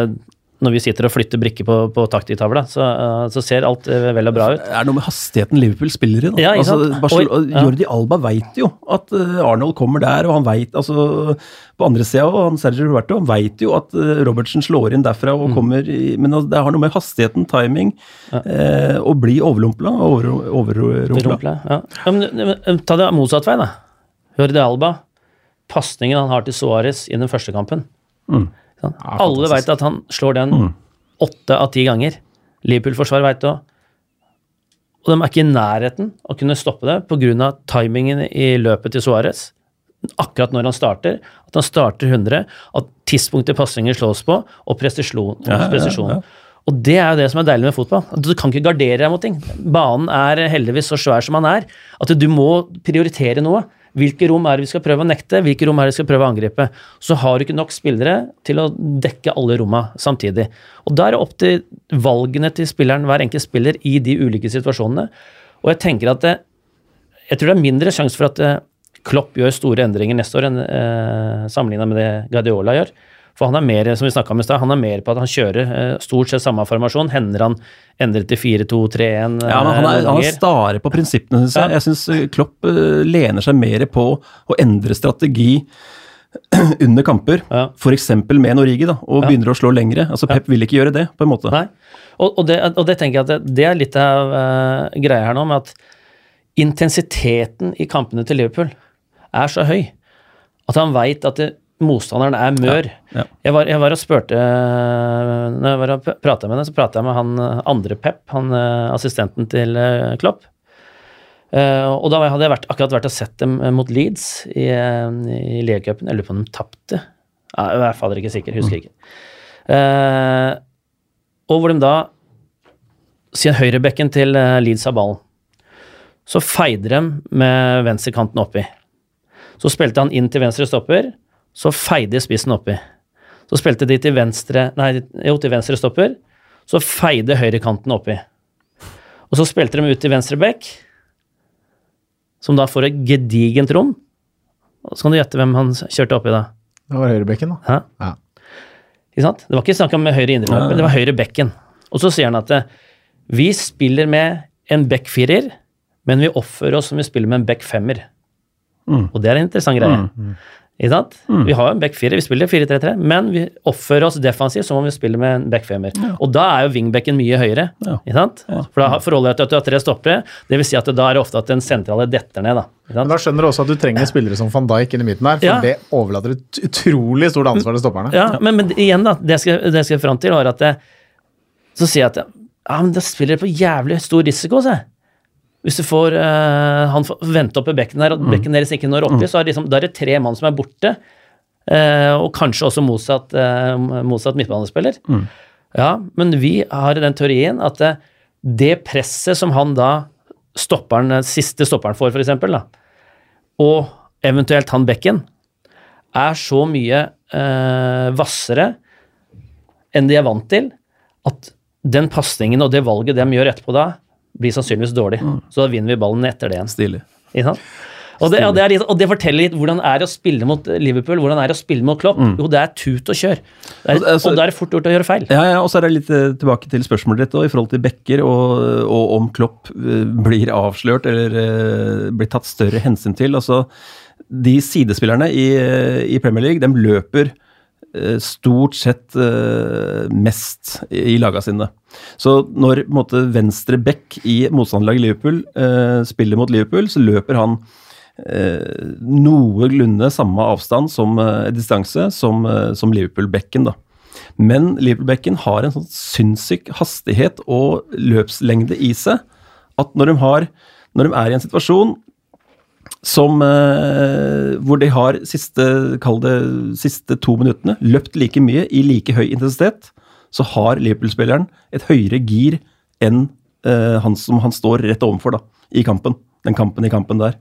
når vi sitter og flytter brikker på, på taktikktavla, så, eh, så ser alt eh, vel og bra ut. Det er noe med hastigheten Liverpool spiller i. Da. Ja, altså, sant? Barcel- Og- ja. Jordi Alba veit jo at eh, Arnold kommer der, og han veit altså, På andre sida og han Sergio Roberto han veit jo at Robertsen slår inn derfra Mm. kommer i Men altså, det har noe med hastigheten, timing, eh, å bli overrumpla. Over, overrumpla. Ja. Ja, men, ta det motsatt vei, da. Jordi Alba. pasningen han har til Suárez i den første kampen. Mm. Sånn. Alle veit at han slår den åtte av ti ganger. Liverpool-forsvaret veit det òg. Og de er ikke i nærheten å kunne stoppe det pga. timingen i løpet til Suárez. Akkurat når han starter. At han starter 100. At tidspunktet pasninger slås på, og presisjon. Ja, ja, ja. Og det er jo det som er deilig med fotball. Du kan ikke gardere deg mot ting. Banen er heldigvis så svær som han er, at du må prioritere noe. Hvilke rom er det vi skal prøve å nekte, hvilke rom er det vi skal prøve å angripe. Så har du ikke nok spillere til å dekke alle romma samtidig. Og da er det opp til valgene til spilleren, hver enkelt spiller, i de ulike situasjonene. Og jeg tenker at det, jeg tror det er mindre sjanse for at eh, Klopp gjør store endringer neste år enn eh, sammenligna med det Guardiola gjør. For han er mer som vi om i sted, han er mer på at han kjører eh, stort sett samme formasjon. Hender han endrer til 4-2-3-1 Ja, men han er, eh, han er stare på prinsippene, syns jeg. Ja. Jeg syns Klopp eh, lener seg mer på å endre strategi under kamper, Ja. f.eks. med Norigi, da, og Ja. begynner å slå lengre. Altså, Pep vil ikke gjøre det, på en måte. Nei. Og, og, det, og det tenker jeg at det, det er litt av uh, greia her nå, med at intensiteten i kampene til Liverpool er så høy at han veit at det, motstanderen er mør. ja. Jeg, var, jeg var og spurte Når jeg var og prata med henne, så prata jeg med han eh, andre Pep, han eh, assistenten til eh, Klopp. Og da hadde jeg vært, akkurat vært og sett dem mot Leeds i, i Liacupen. Jeg lurer på om de tapte. Ja, jeg er fall ikke sikker, husker ikke. Uh, og hvor de da Siden høyrebekken til Leeds har ballen, så feide de med venstrekanten oppi. Så spilte han inn til venstre stopper, så feide spissen oppi. Så spilte de til venstre Nei, jo, til venstre stopper, så feide høyrekanten oppi. Og så spilte de ut til venstre back, som da får et gedigent rom. Og så kan du gjette hvem han kjørte oppi da. Det var høyrebekken, da. Ja. Ikke sant? Det var ikke snakk om høyre indreløper, det var høyre bekken. Og så sier han at eh, vi spiller med en backfirer, men vi oppfører oss som vi spiller med en backfemmer. Mm. Og det er en interessant greie. Ikke sant? Vi har jo en back fire, vi spiller 4-3-3, men vi oppfører oss defensivt som om vi spiller med en back femmer. Og da er jo wingbacken mye høyere. Ja. Ikke sant? For da forholder jeg til at du har tre stoppere, det vil si at da er det ofte at den sentrale detter ned. da. Men da skjønner du også at du trenger spillere som van Dijk inn i midten her, for Ja. det overlater et utrolig stort ansvar til stopperne. Ja, men, men igjen, da. Det jeg skal, det jeg skal fram til, var at det, Så sier jeg at ja, men da spiller på jævlig stor risiko, se. Hvis du får uh, Han vente opp i bekken der, og bekken deres ikke når oppi, så er liksom, er det tre mann som er borte. Uh, og kanskje også motsatt, uh, motsatt midtbanespiller. Ja, men vi har den teorien at det, det presset som han da stopperen, siste stopperen får, eksempel, og eventuelt han bekken, er så mye hvassere enn de er vant til, at den pasningen og det valget de gjør etterpå da, blir sannsynligvis dårlig. Så da vinner vi ballen etter det igjen. Stilig. Og det, og, det er litt, og det forteller litt hvordan det er å spille mot Liverpool, hvordan det er å spille mot Klopp. Jo, det er tut og kjør. Det er, Altså- og da er det fort gjort å gjøre feil. Ja, ja, og så er det litt eh, tilbake til spørsmålet ditt og, i forhold til Becker, og, og om Klopp eh, blir avslørt eller eh, blir tatt større hensyn til. Altså, de sidespillerne i, i Premier League, de løper stort sett eh, mest i laga sine. Så når på en måte, venstre back i motstanderlaget Liverpool eh, spiller mot Liverpool, så løper han eh, noenlunde samme avstand som eh, distanse som, eh, som Liverpool-bekken. Men Liverpool-bekken har en sånn sinnssyk hastighet og løpslengde i seg at når de, har, når de er i en situasjon som, eh, hvor de har siste, kall det, siste to minuttene løpt like mye i like høy intensitet, så har Liverpool-spilleren et høyere gir enn eh, han som han står rett overfor da, i kampen. Den kampen i kampen der.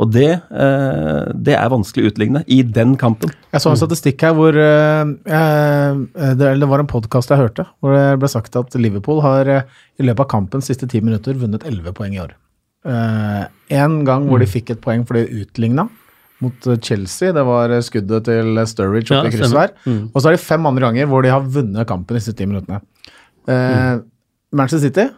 Og det, eh, det er vanskelig å utligne i den kampen. Jeg så en statistikk her hvor eh, eh, det, det var en podkast jeg hørte, hvor det ble sagt at Liverpool har eh, i løpet av kampens siste ti minutter vunnet 11 poeng i år. Eh, en gang hvor de fikk et poeng fordi de utligna mot eh, Chelsea, det var eh, skuddet til Sturridge oppe Ja, i krysset der. Mm. Og så er det fem andre ganger hvor de har vunnet kampen de siste ti minuttene. Eh, Manchester City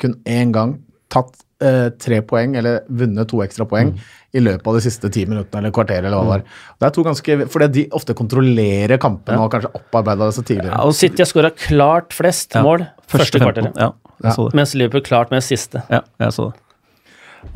kun én gang tatt eh, tre poeng, eller vunnet to ekstra poeng, i løpet av de siste ti minuttene eller kvarteret, eller hva det var. Det er to ganske, fordi de ofte kontrollerer kampene og kanskje opparbeida det så tidligere. Og City har skåra klart flest Ja, mål første, femten. kvarteret, Ja, jeg så det. mens Liverpool klart med siste. Ja, jeg så det.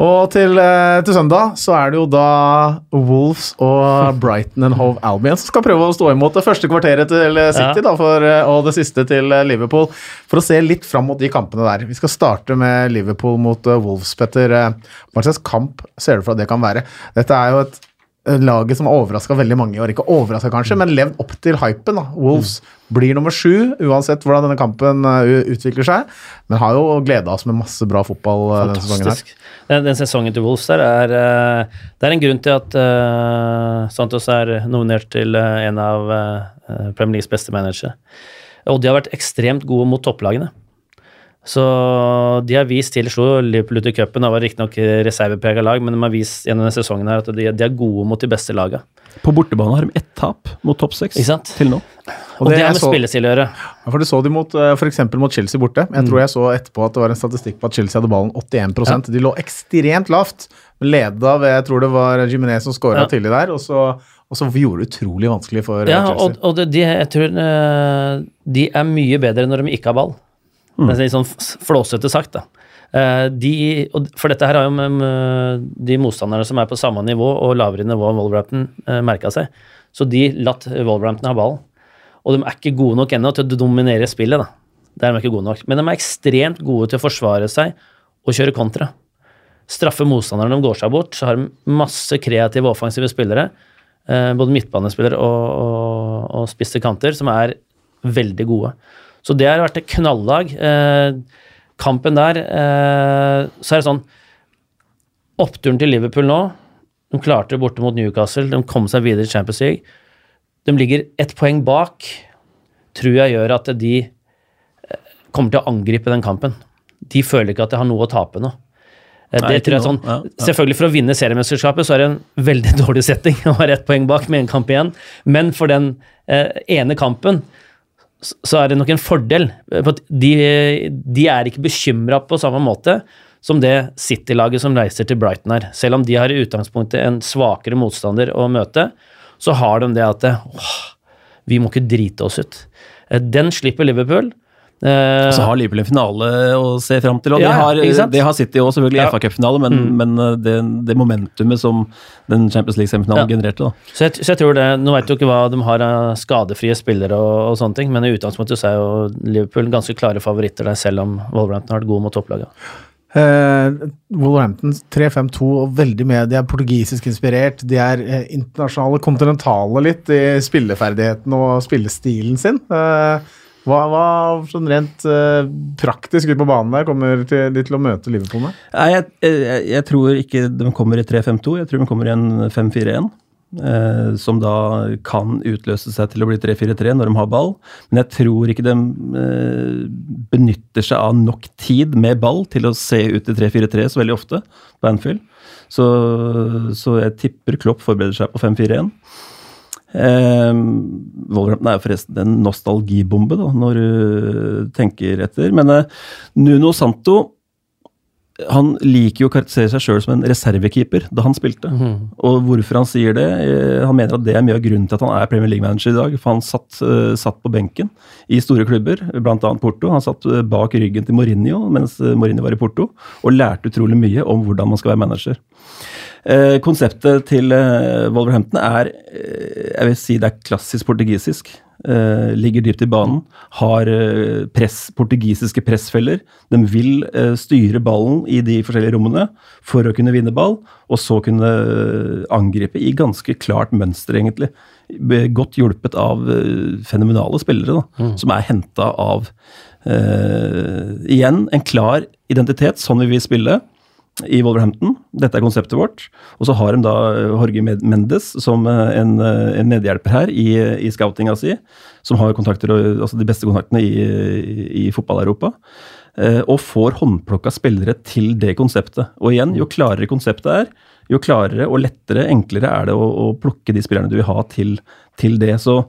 Og til, eh, til søndag så er det jo da Wolves og Brighton and Hove Albion som skal prøve å stå imot det første kvarteret til City Ja. da, for, eh, og det siste til eh, Liverpool, for å se litt fram mot de kampene der. Vi skal starte med Liverpool mot eh, Wolves, Petter. Eh, Hva slags kamp ser du for at det kan være? Dette er jo et eh, laget som har overraska veldig mange i år. Ikke overraska kanskje, men levd opp til hypen. da. Wolves blir nummer sju, uansett hvordan denne kampen eh, utvikler seg. Men har jo gleda oss med masse bra fotball Fantastisk. denne sesongen her. Den, den sesongen til Wolves der er eh, Det er en grunn til at uh, Santos er nominert til eh, en av uh, Premier Leagues beste managere. Og de har vært ekstremt gode mot topplagene. Så de har vist til slo Liverpool ut i cupen. Det var riktignok reserveprega lag, men de har vist gjennom denne sesongen her at de, de er gode mot de beste lagene. På bortebane har de ett tap mot topp seks til nå. Og, det, det, er med spillestil å gjøre. For Du så de mot, f.eks. for eksempel mot Chelsea borte. Jeg tror jeg så etterpå at det var en statistikk på at Chelsea hadde ballen 81% De lå ekstremt lavt, leda ved jeg tror det var Jimenez som skåra Ja. tidlig der, og så, og så gjorde det utrolig vanskelig for eh, Ja, Chelsea. og, og de, jeg tror eh, de er mye bedre når de ikke har ball. Det er litt sånn flåsete sagt, da. Eh, de, for dette her har jo de motstanderne som er på samme nivå og lavere nivå enn Wolverhampton, uh, merka seg. Så de latt Wolverhampton ha ballen. Og de er ikke gode nok ennå til å dominere spillet, da. Det er de ikke gode nok. Men de er ekstremt gode til å forsvare seg og kjøre kontra. Straffe motstanderne de går seg bort, så har de masse kreative offensive spillere. eh, både midtbanespillere og, og, og spisse kanter, som er veldig gode. Så det har vært et knallag. Eh, kampen der, eh, så er det sånn Oppturen til Liverpool nå De klarte det borte mot Newcastle, de kom seg videre i Champions League. De ligger ett poeng bak, tror jeg gjør at de eh, kommer til å angripe den kampen. De føler ikke at de har noe å tape nå. Eh, Nei, tror jeg sånn, Ja, ja. Selvfølgelig For å vinne seriemesterskapet så er det en veldig dårlig setting å ha ett poeng bak med en kamp igjen, men for den eh, ene kampen så er det nok en fordel. eh, på De, de er ikke bekymra på samme måte som det City-laget som reiser til Brighton er. Selv om de har i utgangspunktet en svakere motstander å møte, så har de det at åh, vi må ikke drite oss ut. Eh, Den slipper Liverpool. Eh, Og så har Liverpool en finale å se fram til. og Ja, Det har, det har City òg, selvfølgelig, i Ja. Mm. FA-cupfinale, men, men uh, det, det momentumet som den Champions League-semifinalen Ja. genererte, da. Så jeg, så jeg tror det, Nå vet du ikke hva de har av skadefrie spillere og, og sånne ting, men i utgangspunktet så er jo Liverpool ganske klare favoritter der, selv om Wolverhampton har vært gode mot topplaget. Uh, Wolverhampton 3-5-2 og veldig med. De er portugisisk inspirert. De er uh, internasjonale, kontinentale litt i spilleferdigheten og spillestilen sin. Eh, hva, hva sånn rent eh, praktisk ut på banen der kommer til, de til å møte Liverpool med? Nei, jeg, jeg, jeg tror ikke de kommer i 3-5-2, jeg tror de kommer i en 5-4-1. Eh, som da kan utløse seg til å bli 3-4-3 når de har ball. Men jeg tror ikke de eh, benytter seg av nok tid med ball til å se ut i 3-4-3 så veldig ofte på Anfield. Så, så jeg tipper Klopp forbereder seg på 5-4-1. Eh, Wolverhampton er forresten en nostalgibombe, da, når du tenker etter. Men eh, Nuno Santo han liker jo å karakterisere seg sjøl som en reservekeeper da han spilte. Og hvorfor han sier det? eh, Han mener at det er mye av grunnen til at han er Premier League-manager i dag. For han satt, eh, satt på benken i store klubber, bl.a. Porto. Han satt eh, bak ryggen til Mourinho mens eh, Mourinho var i Porto, og lærte utrolig mye om hvordan man skal være manager. Eh, konseptet til eh, Wolverhampton er eh, jeg vil si det er klassisk portugisisk. Eh, ligger dypt i banen. Har press, portugisiske pressfeller. De vil styre ballen i de forskjellige rommene for å kunne vinne ball, og så kunne angripe i ganske klart mønster, egentlig. Godt hjulpet av fenomenale spillere, da, som er henta av Igjen en klar identitet, sånn vi vil spille i Wolverhampton. Dette er konseptet vårt. Og så har de da Jorge Mendes som eh, en, eh, en medhjelper her i, i scoutinga si, som har kontakter, altså de beste kontaktene i, i, fotball-Europa. Eh, og får håndplukka spillere til det konseptet. Og igjen, jo klarere konseptet er, jo klarere og lettere, enklere er det å, å plukke de spillerne du vil ha til, til det. Så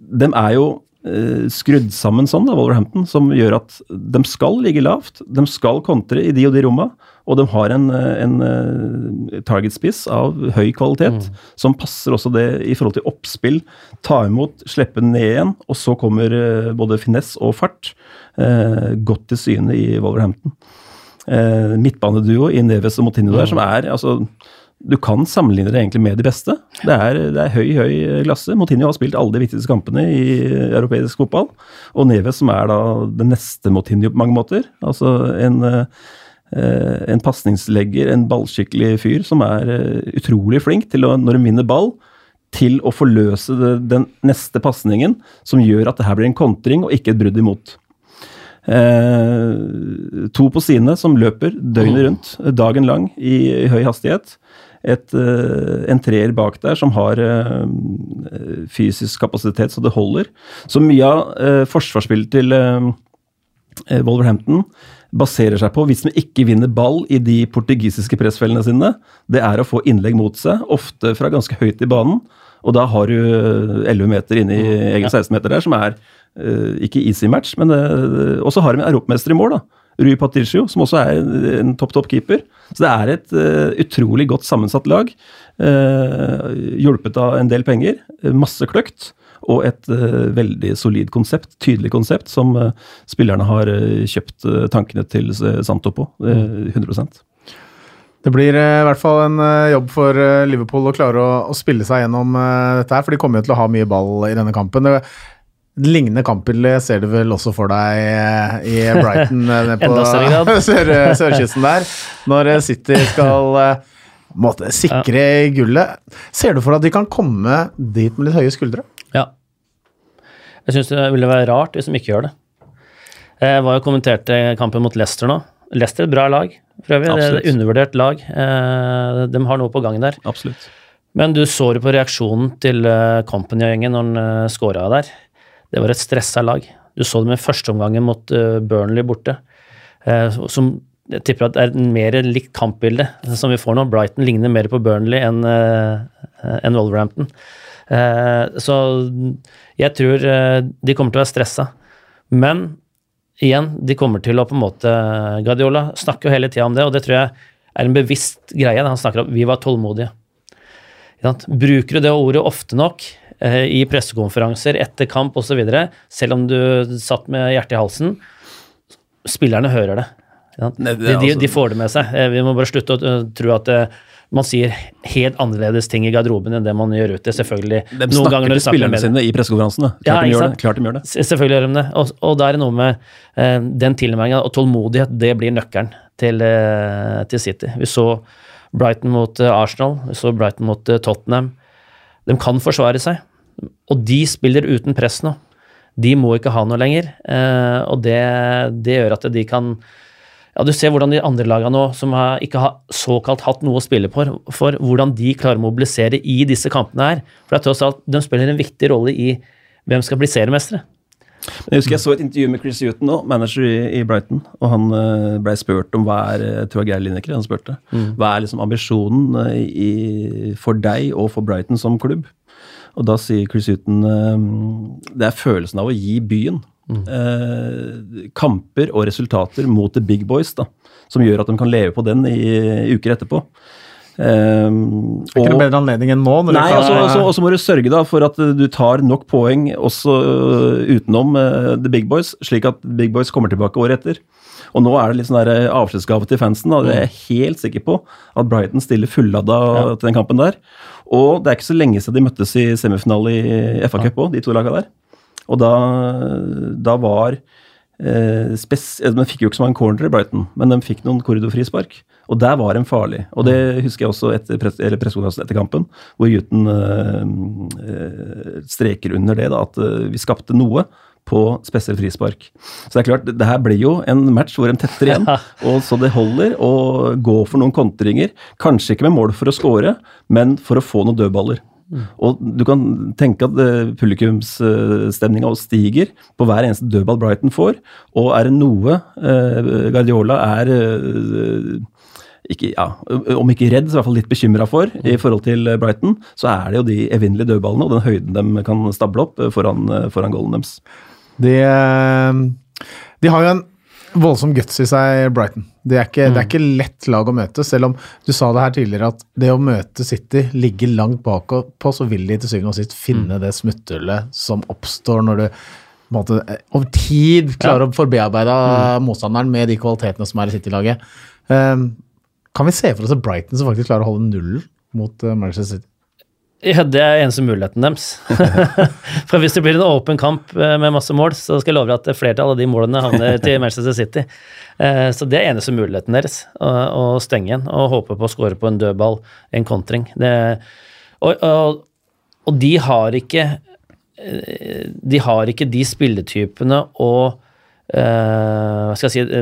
de er jo eh, skrudd sammen sånn, da, Wolverhampton, som gjør at de skal ligge lavt. De skal kontre i de og de romma, og de har en, eh, en eh, targetspiss av høy kvalitet, som passer også det i forhold til oppspill. Ta imot, slippe ned igjen, og så kommer eh, både finesse og fart eh, godt til syne i Wolverhampton. eh, midtbaneduo i Neves og Motinho der, som er altså du kan sammenligne det egentlig med de beste. Det er, det er høy, høy klasse. Motinho har spilt alle de viktigste kampene i europeisk fotball. Og Neves, som er da den neste Motinho på mange måter. Altså en, en pasningslegger, en ballskikkelig fyr som er eh, utrolig flink til å, når de vinner ball, til å forløse den neste pasningen, som gjør at det her blir en kontring og ikke et brudd imot. Eh, to på sine som løper døgnet rundt, dagen lang, i, i høy hastighet et, eh, en treer bak der som har eh, fysisk kapasitet så det holder. Så mye av eh, forsvarsspillet til Wolverhampton baserer seg på, hvis de ikke vinner ball i de portugisiske pressfellene sine, det er å få innlegg mot seg, ofte fra ganske høyt i banen. Og da har du 11 meter inne i egen 16-meter der, som er uh, ikke easy match, men uh, også har de en europamester i mål, da. Rui Patricio, som også er en topp, topp keeper. Så det er et uh, utrolig godt sammensatt lag. Hjulpet av en del penger, masse kløkt. Og et uh, veldig solid konsept, tydelig konsept, som spillerne har kjøpt tankene til Santo på. 100% det blir i hvert fall en jobb for Liverpool å klare å, å spille seg gjennom dette her, for de kommer jo til å ha mye ball i denne kampen. Det, Lignende kampbilde ser du vel også for deg eh, i Brighton eh, nede på sør, eh, sørkysten der, når City skal måtte sikre gullet. Ser du for deg at de kan komme dit med litt høye skuldre? Jeg syns det ville være rart hvis de ikke gjør det. Jeg var jo kommenterte kampen mot Leicester nå. Leicester er et bra lag, for øvrig. Det er et undervurdert lag. De har noe på gang der. Absolutt. Men du så det på reaksjonen til Company-gjengen når han scora der. Det var et stressa lag. Du så det med førsteomgangen mot Burnley borte. Som jeg tipper at det er mer likt kampbilde som vi får nå. Brighton ligner mer på Burnley enn Wolverhampton. Så jeg tror de kommer til å være stressa. Men igjen, de kommer til å på en måte Guardiola snakker jo hele tida om det, og det tror jeg er en bevisst greie. Han snakker om vi var tålmodige. Bruker du det ordet ofte nok, Eh, i pressekonferanser etter kamp osv., selv om du satt med hjertet i halsen. Spillerne hører det. De, de, de, altså- får det med seg. Eh, vi må bare slutte å eh, tro at man sier helt annerledes ting i garderoben enn det man gjør ute. selvfølgelig. De snakker til spillerne sine i pressekonferansene. Klart, ja, de gjør det. Klart de gjør det. Selvfølgelig gjør de det. Og, og da er det noe med eh, den tilnærminga og tålmodighet. Det blir nøkkelen til, eh, til, City. Vi så Brighton mot Arsenal, vi så Brighton mot Tottenham. De kan forsvare seg. Og de spiller uten press nå. De må ikke ha noe lenger. Eh, og det, det, gjør at de kan ja, Du ser hvordan de andre lagene nå, som har, ikke har såkalt hatt noe å spille for, for, hvordan de klarer å mobilisere i disse kampene her. For det er tross alt, de spiller en viktig rolle i hvem skal bli seriemestere. Jeg husker jeg så et intervju med Chris Huton, nå, manager i, i, Brighton. og Han uh, ble spurt om hva er jeg tror jeg Geir Lineker han spurte, mm. hva er liksom ambisjonen uh, i, for deg og for Brighton som klubb. Og da sier Chris Huton det er følelsen av å gi byen. Mm. Eh, kamper og resultater mot the big boys, da, som gjør at de kan leve på den i, i uker etterpå. Um, er ikke noe bedre anledning enn nå? nei, og så må du sørge da for at du tar nok poeng også uh, utenom uh, the big boys, slik at big boys kommer tilbake året etter. Og nå er det litt sånn avskjedsgave til fansen. Da. Det er jeg helt sikker på at Brighton stiller fulladda ja. til den kampen der. Og det er ikke så lenge siden de møttes i semifinale i FA Cup òg, de to lagene der. Og da, da var eh, De fikk jo ikke så mange corner i Brighton, men de fikk noen korridorfrispark. Og der var de farlige. Og det husker jeg også etter press, etter kampen, hvor Juten eh, eh, streker under det, da, at eh, vi skapte noe på spesielt frispark. Så det er klart, det her blir jo en match hvor de tetter igjen. og Så det holder å gå for noen kontringer. Kanskje ikke med mål for å score, men for å få noen dødballer. Mm. Og du kan tenke at uh, publikumsstemninga stiger på hver eneste dødball Brighton får. Og er det noe uh, Guardiola er uh, ikke, ja, om ikke redd, så i hvert fall litt bekymra for i forhold til Brighton, så er det jo de evinnelige dødballene og den høyden de kan stable opp foran, foran goalen deres. De, de har jo en voldsom guts i seg, Brighton. Det er, ikke, mm. det er, ikke, lett lag å møte, selv om du sa det her tidligere at det å møte City ligger langt bak på, så vil de til syvende og sist finne mm. det smutthullet som oppstår når du måte, eh, over tid klarer å forbearbeide mm. motstanderen med de kvalitetene som er i City-laget. Um, kan vi se for oss at Brighton som faktisk klarer å holde nullen mot uh, Manchester City? Ja, det er eneste muligheten deres. For hvis det blir en åpen kamp eh, med masse mål, så skal jeg love deg at flertallet av de målene havner til Manchester City. Eh, Så det er eneste muligheten deres, å, stenge igjen og håpe på å score på en dødball, en kontring. Det, og, og, og de har ikke eh, De har ikke de spilletypene og Uh, skal jeg si,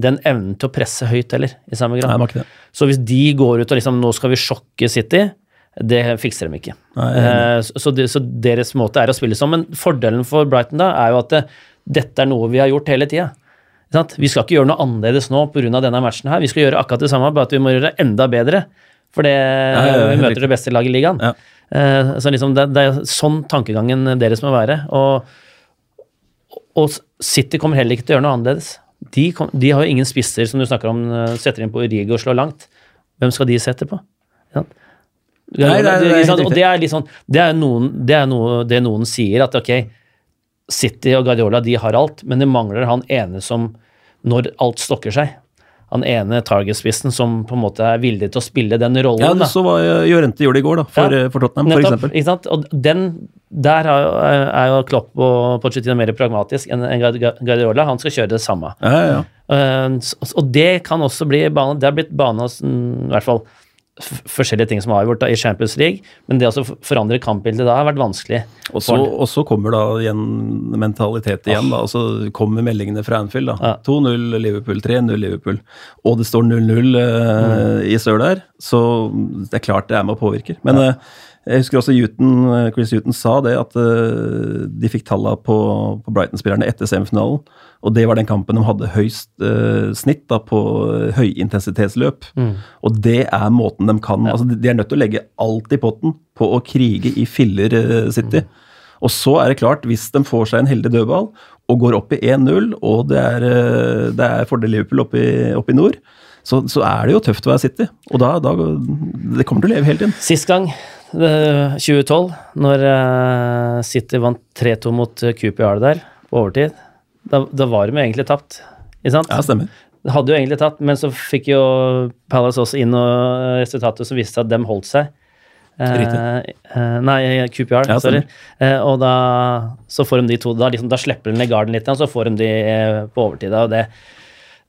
den evnen til å presse høyt heller, i samme grad. det. Så hvis de går ut og liksom nå skal vi sjokke City, det fikser de ikke. Nei, Eh, så, så, det, så deres måte er å spille som. Men fordelen for Brighton da er jo at det, dette er noe vi har gjort hele tida. Vi skal ikke gjøre noe annerledes nå pga. denne matchen her. Vi skal gjøre akkurat det samme, bare at vi må gjøre det enda bedre. For det, ja, ja, vi møter det beste laget i ligaen. Ja. Eh, så liksom det, det er sånn tankegangen deres må være. Og, og City kommer heller ikke til å gjøre noe annerledes. De, kom, de har jo ingen spisser som du snakker om, eh, setter inn på Rigo og slår langt. Hvem skal de sette på? Ja. Det er- og det er litt sånn Det er, noen, det er noe det noen sier, at ok, City og Guardiola de har alt, men det mangler han ene som når alt stokker seg. Han ene target-spissen som på en måte er villig til å spille den rollen. Ja, så hva Jørente Llorente gjorde i går, da, for, Ja, eh, for Tottenham, sant? Og den, der er jo, er jo Klopp og Pochettino mer pragmatisk enn Guardiola. Han skal kjøre det samme. Ja, ja. Eh, og det kan også bli bane, Det har blitt bane hos mm, i hvert fall forskjellige ting som har avgjort i Champions League, men det å forandre kampbildet da har vært vanskelig. Og så, og så kommer da igjen mentalitet igjen, da. Og så kommer meldingene fra Anfield, da. Ja. 2-0 Liverpool, 3-0 Liverpool. Og det står 0-0 eh, i sør der, så det er klart det er med og påvirker. Men eh, jeg husker også Houghton, eh, Chris Huton sa det, at eh, de fikk tallene på, på Brighton-spillerne etter semifinalen. Og det var den kampen de hadde høyst eh, snitt da, på høyintensitetsløp. Mm. Og det er måten de kan altså De er nødt til å legge alt i potten på å krige i filler City. Og så er det klart, hvis de får seg en heldig dødball og går opp i 1-0, og det er, eh, det er fordel Liverpool oppe i, opp i nord, så, så er det jo tøft å være City. Og da, da Det kommer til å leve hele tiden. Sist gang, 2012, når eh, City vant 3-2 mot eh, QPR der på overtid, da, da var de jo egentlig tapt. Ikke sant? Ja, stemmer. Det hadde jo egentlig tatt, men så fikk jo Palace også inn og resultatet som viste at dem holdt seg. Eh, Riktig. eh, nei, QPR, Ja, sorry. Eh, og da så får de de to Da, liksom, da slipper de ned garden litt, og så får de de eh, på overtid. Og det,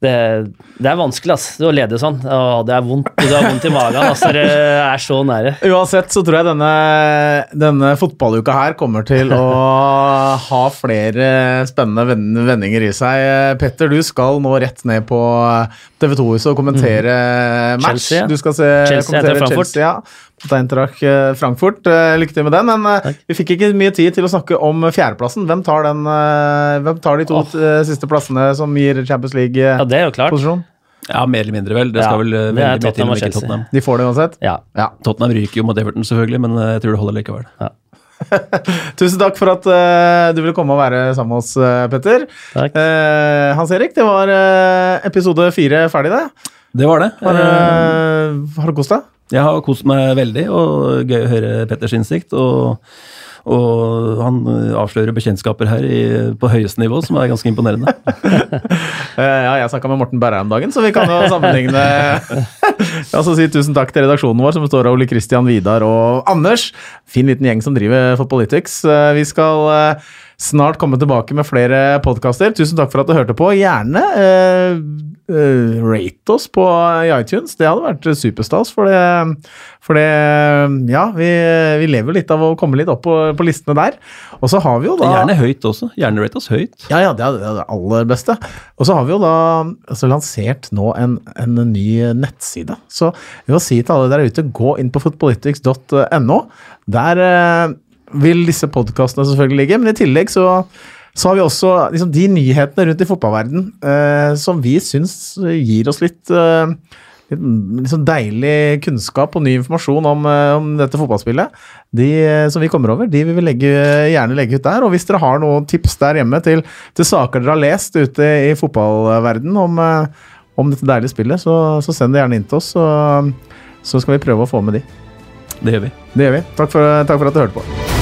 det, det er vanskelig, ass, å lede sånn. Å, det er vondt, du har vondt i magen. Altså, det er så nære. Uansett så tror jeg denne, denne fotballuka her kommer til å ha flere spennende vendinger i seg. Petter, du skal nå rett ned på TV 2-huset og kommentere match. Mm. Chelsea, ja. Du skal se, Chelsea kommentere. Chelsea, ja. Mot Eintracht eh, Frankfurt. Eh, Lykke til med den. Men Takk. vi fikk ikke mye tid til å snakke om fjerdeplassen. Hvem tar, den, eh, hvem tar de to eh, siste plassene som gir Champions Ja, det jo klart. League-posisjon? Ja, mer eller mindre, vel. Det Ja, vel eh, veldig mye til om ikke. Tottenham. De får det uansett? Ja. Ja. Tottenham ryker jo mot Everton, selvfølgelig, men eh, jeg tror det holder likevel. Tusen takk for at uh, du ville komme og være sammen med oss, eh, Petter. Takk. Uh, Hans Erik, det var eh, episode fire ferdig, det. Det var det. Har, Eh, eh, har du kost deg? Jeg har kost meg veldig, og gøy å høre Petters innsikt. Og, og han avslører bekjentskaper her i, på høyeste nivå, som er ganske imponerende. Eh, ja, jeg snakka med Morten Berre om dagen, så vi kan jo sammenligne. Også si tusen takk til redaksjonen vår, som består av Ole Kristian Vidar og Anders. Fin liten gjeng som driver for Politics. Eh, Vi skal eh, snart komme tilbake med flere podkaster. Tusen takk for at du hørte på. Gjerne eh, eh, rate oss på i iTunes. Det hadde vært superstas, for det, for det Ja, vi, vi lever litt av å komme litt opp på, på listene der. Og så har vi jo da Gjerne høyt også. Gjerne rate oss høyt. ja, ja, det er det er aller beste. Og så har vi jo da altså, lansert nå en, en ny nettside. Så vi må si til alle der ute, gå inn på footpolitics.no. Der eh, vil disse podkastene selvfølgelig ligge, men i tillegg så, så har vi også liksom, de nyhetene rundt i fotballverden eh, som vi syns gir oss litt eh, litt liksom deilig kunnskap og ny informasjon om, eh, om dette fotballspillet. De eh, som vi kommer over, de vil vi legge, gjerne legge ut der. Og hvis dere har noen tips der hjemme til, til saker dere har lest ute i fotballverden om, eh, om dette deilige spillet, så, så send det gjerne inn til oss, så, så skal vi prøve å få med de. Det gjør vi. Det gjør vi. Takk for, takk for at du hørte på.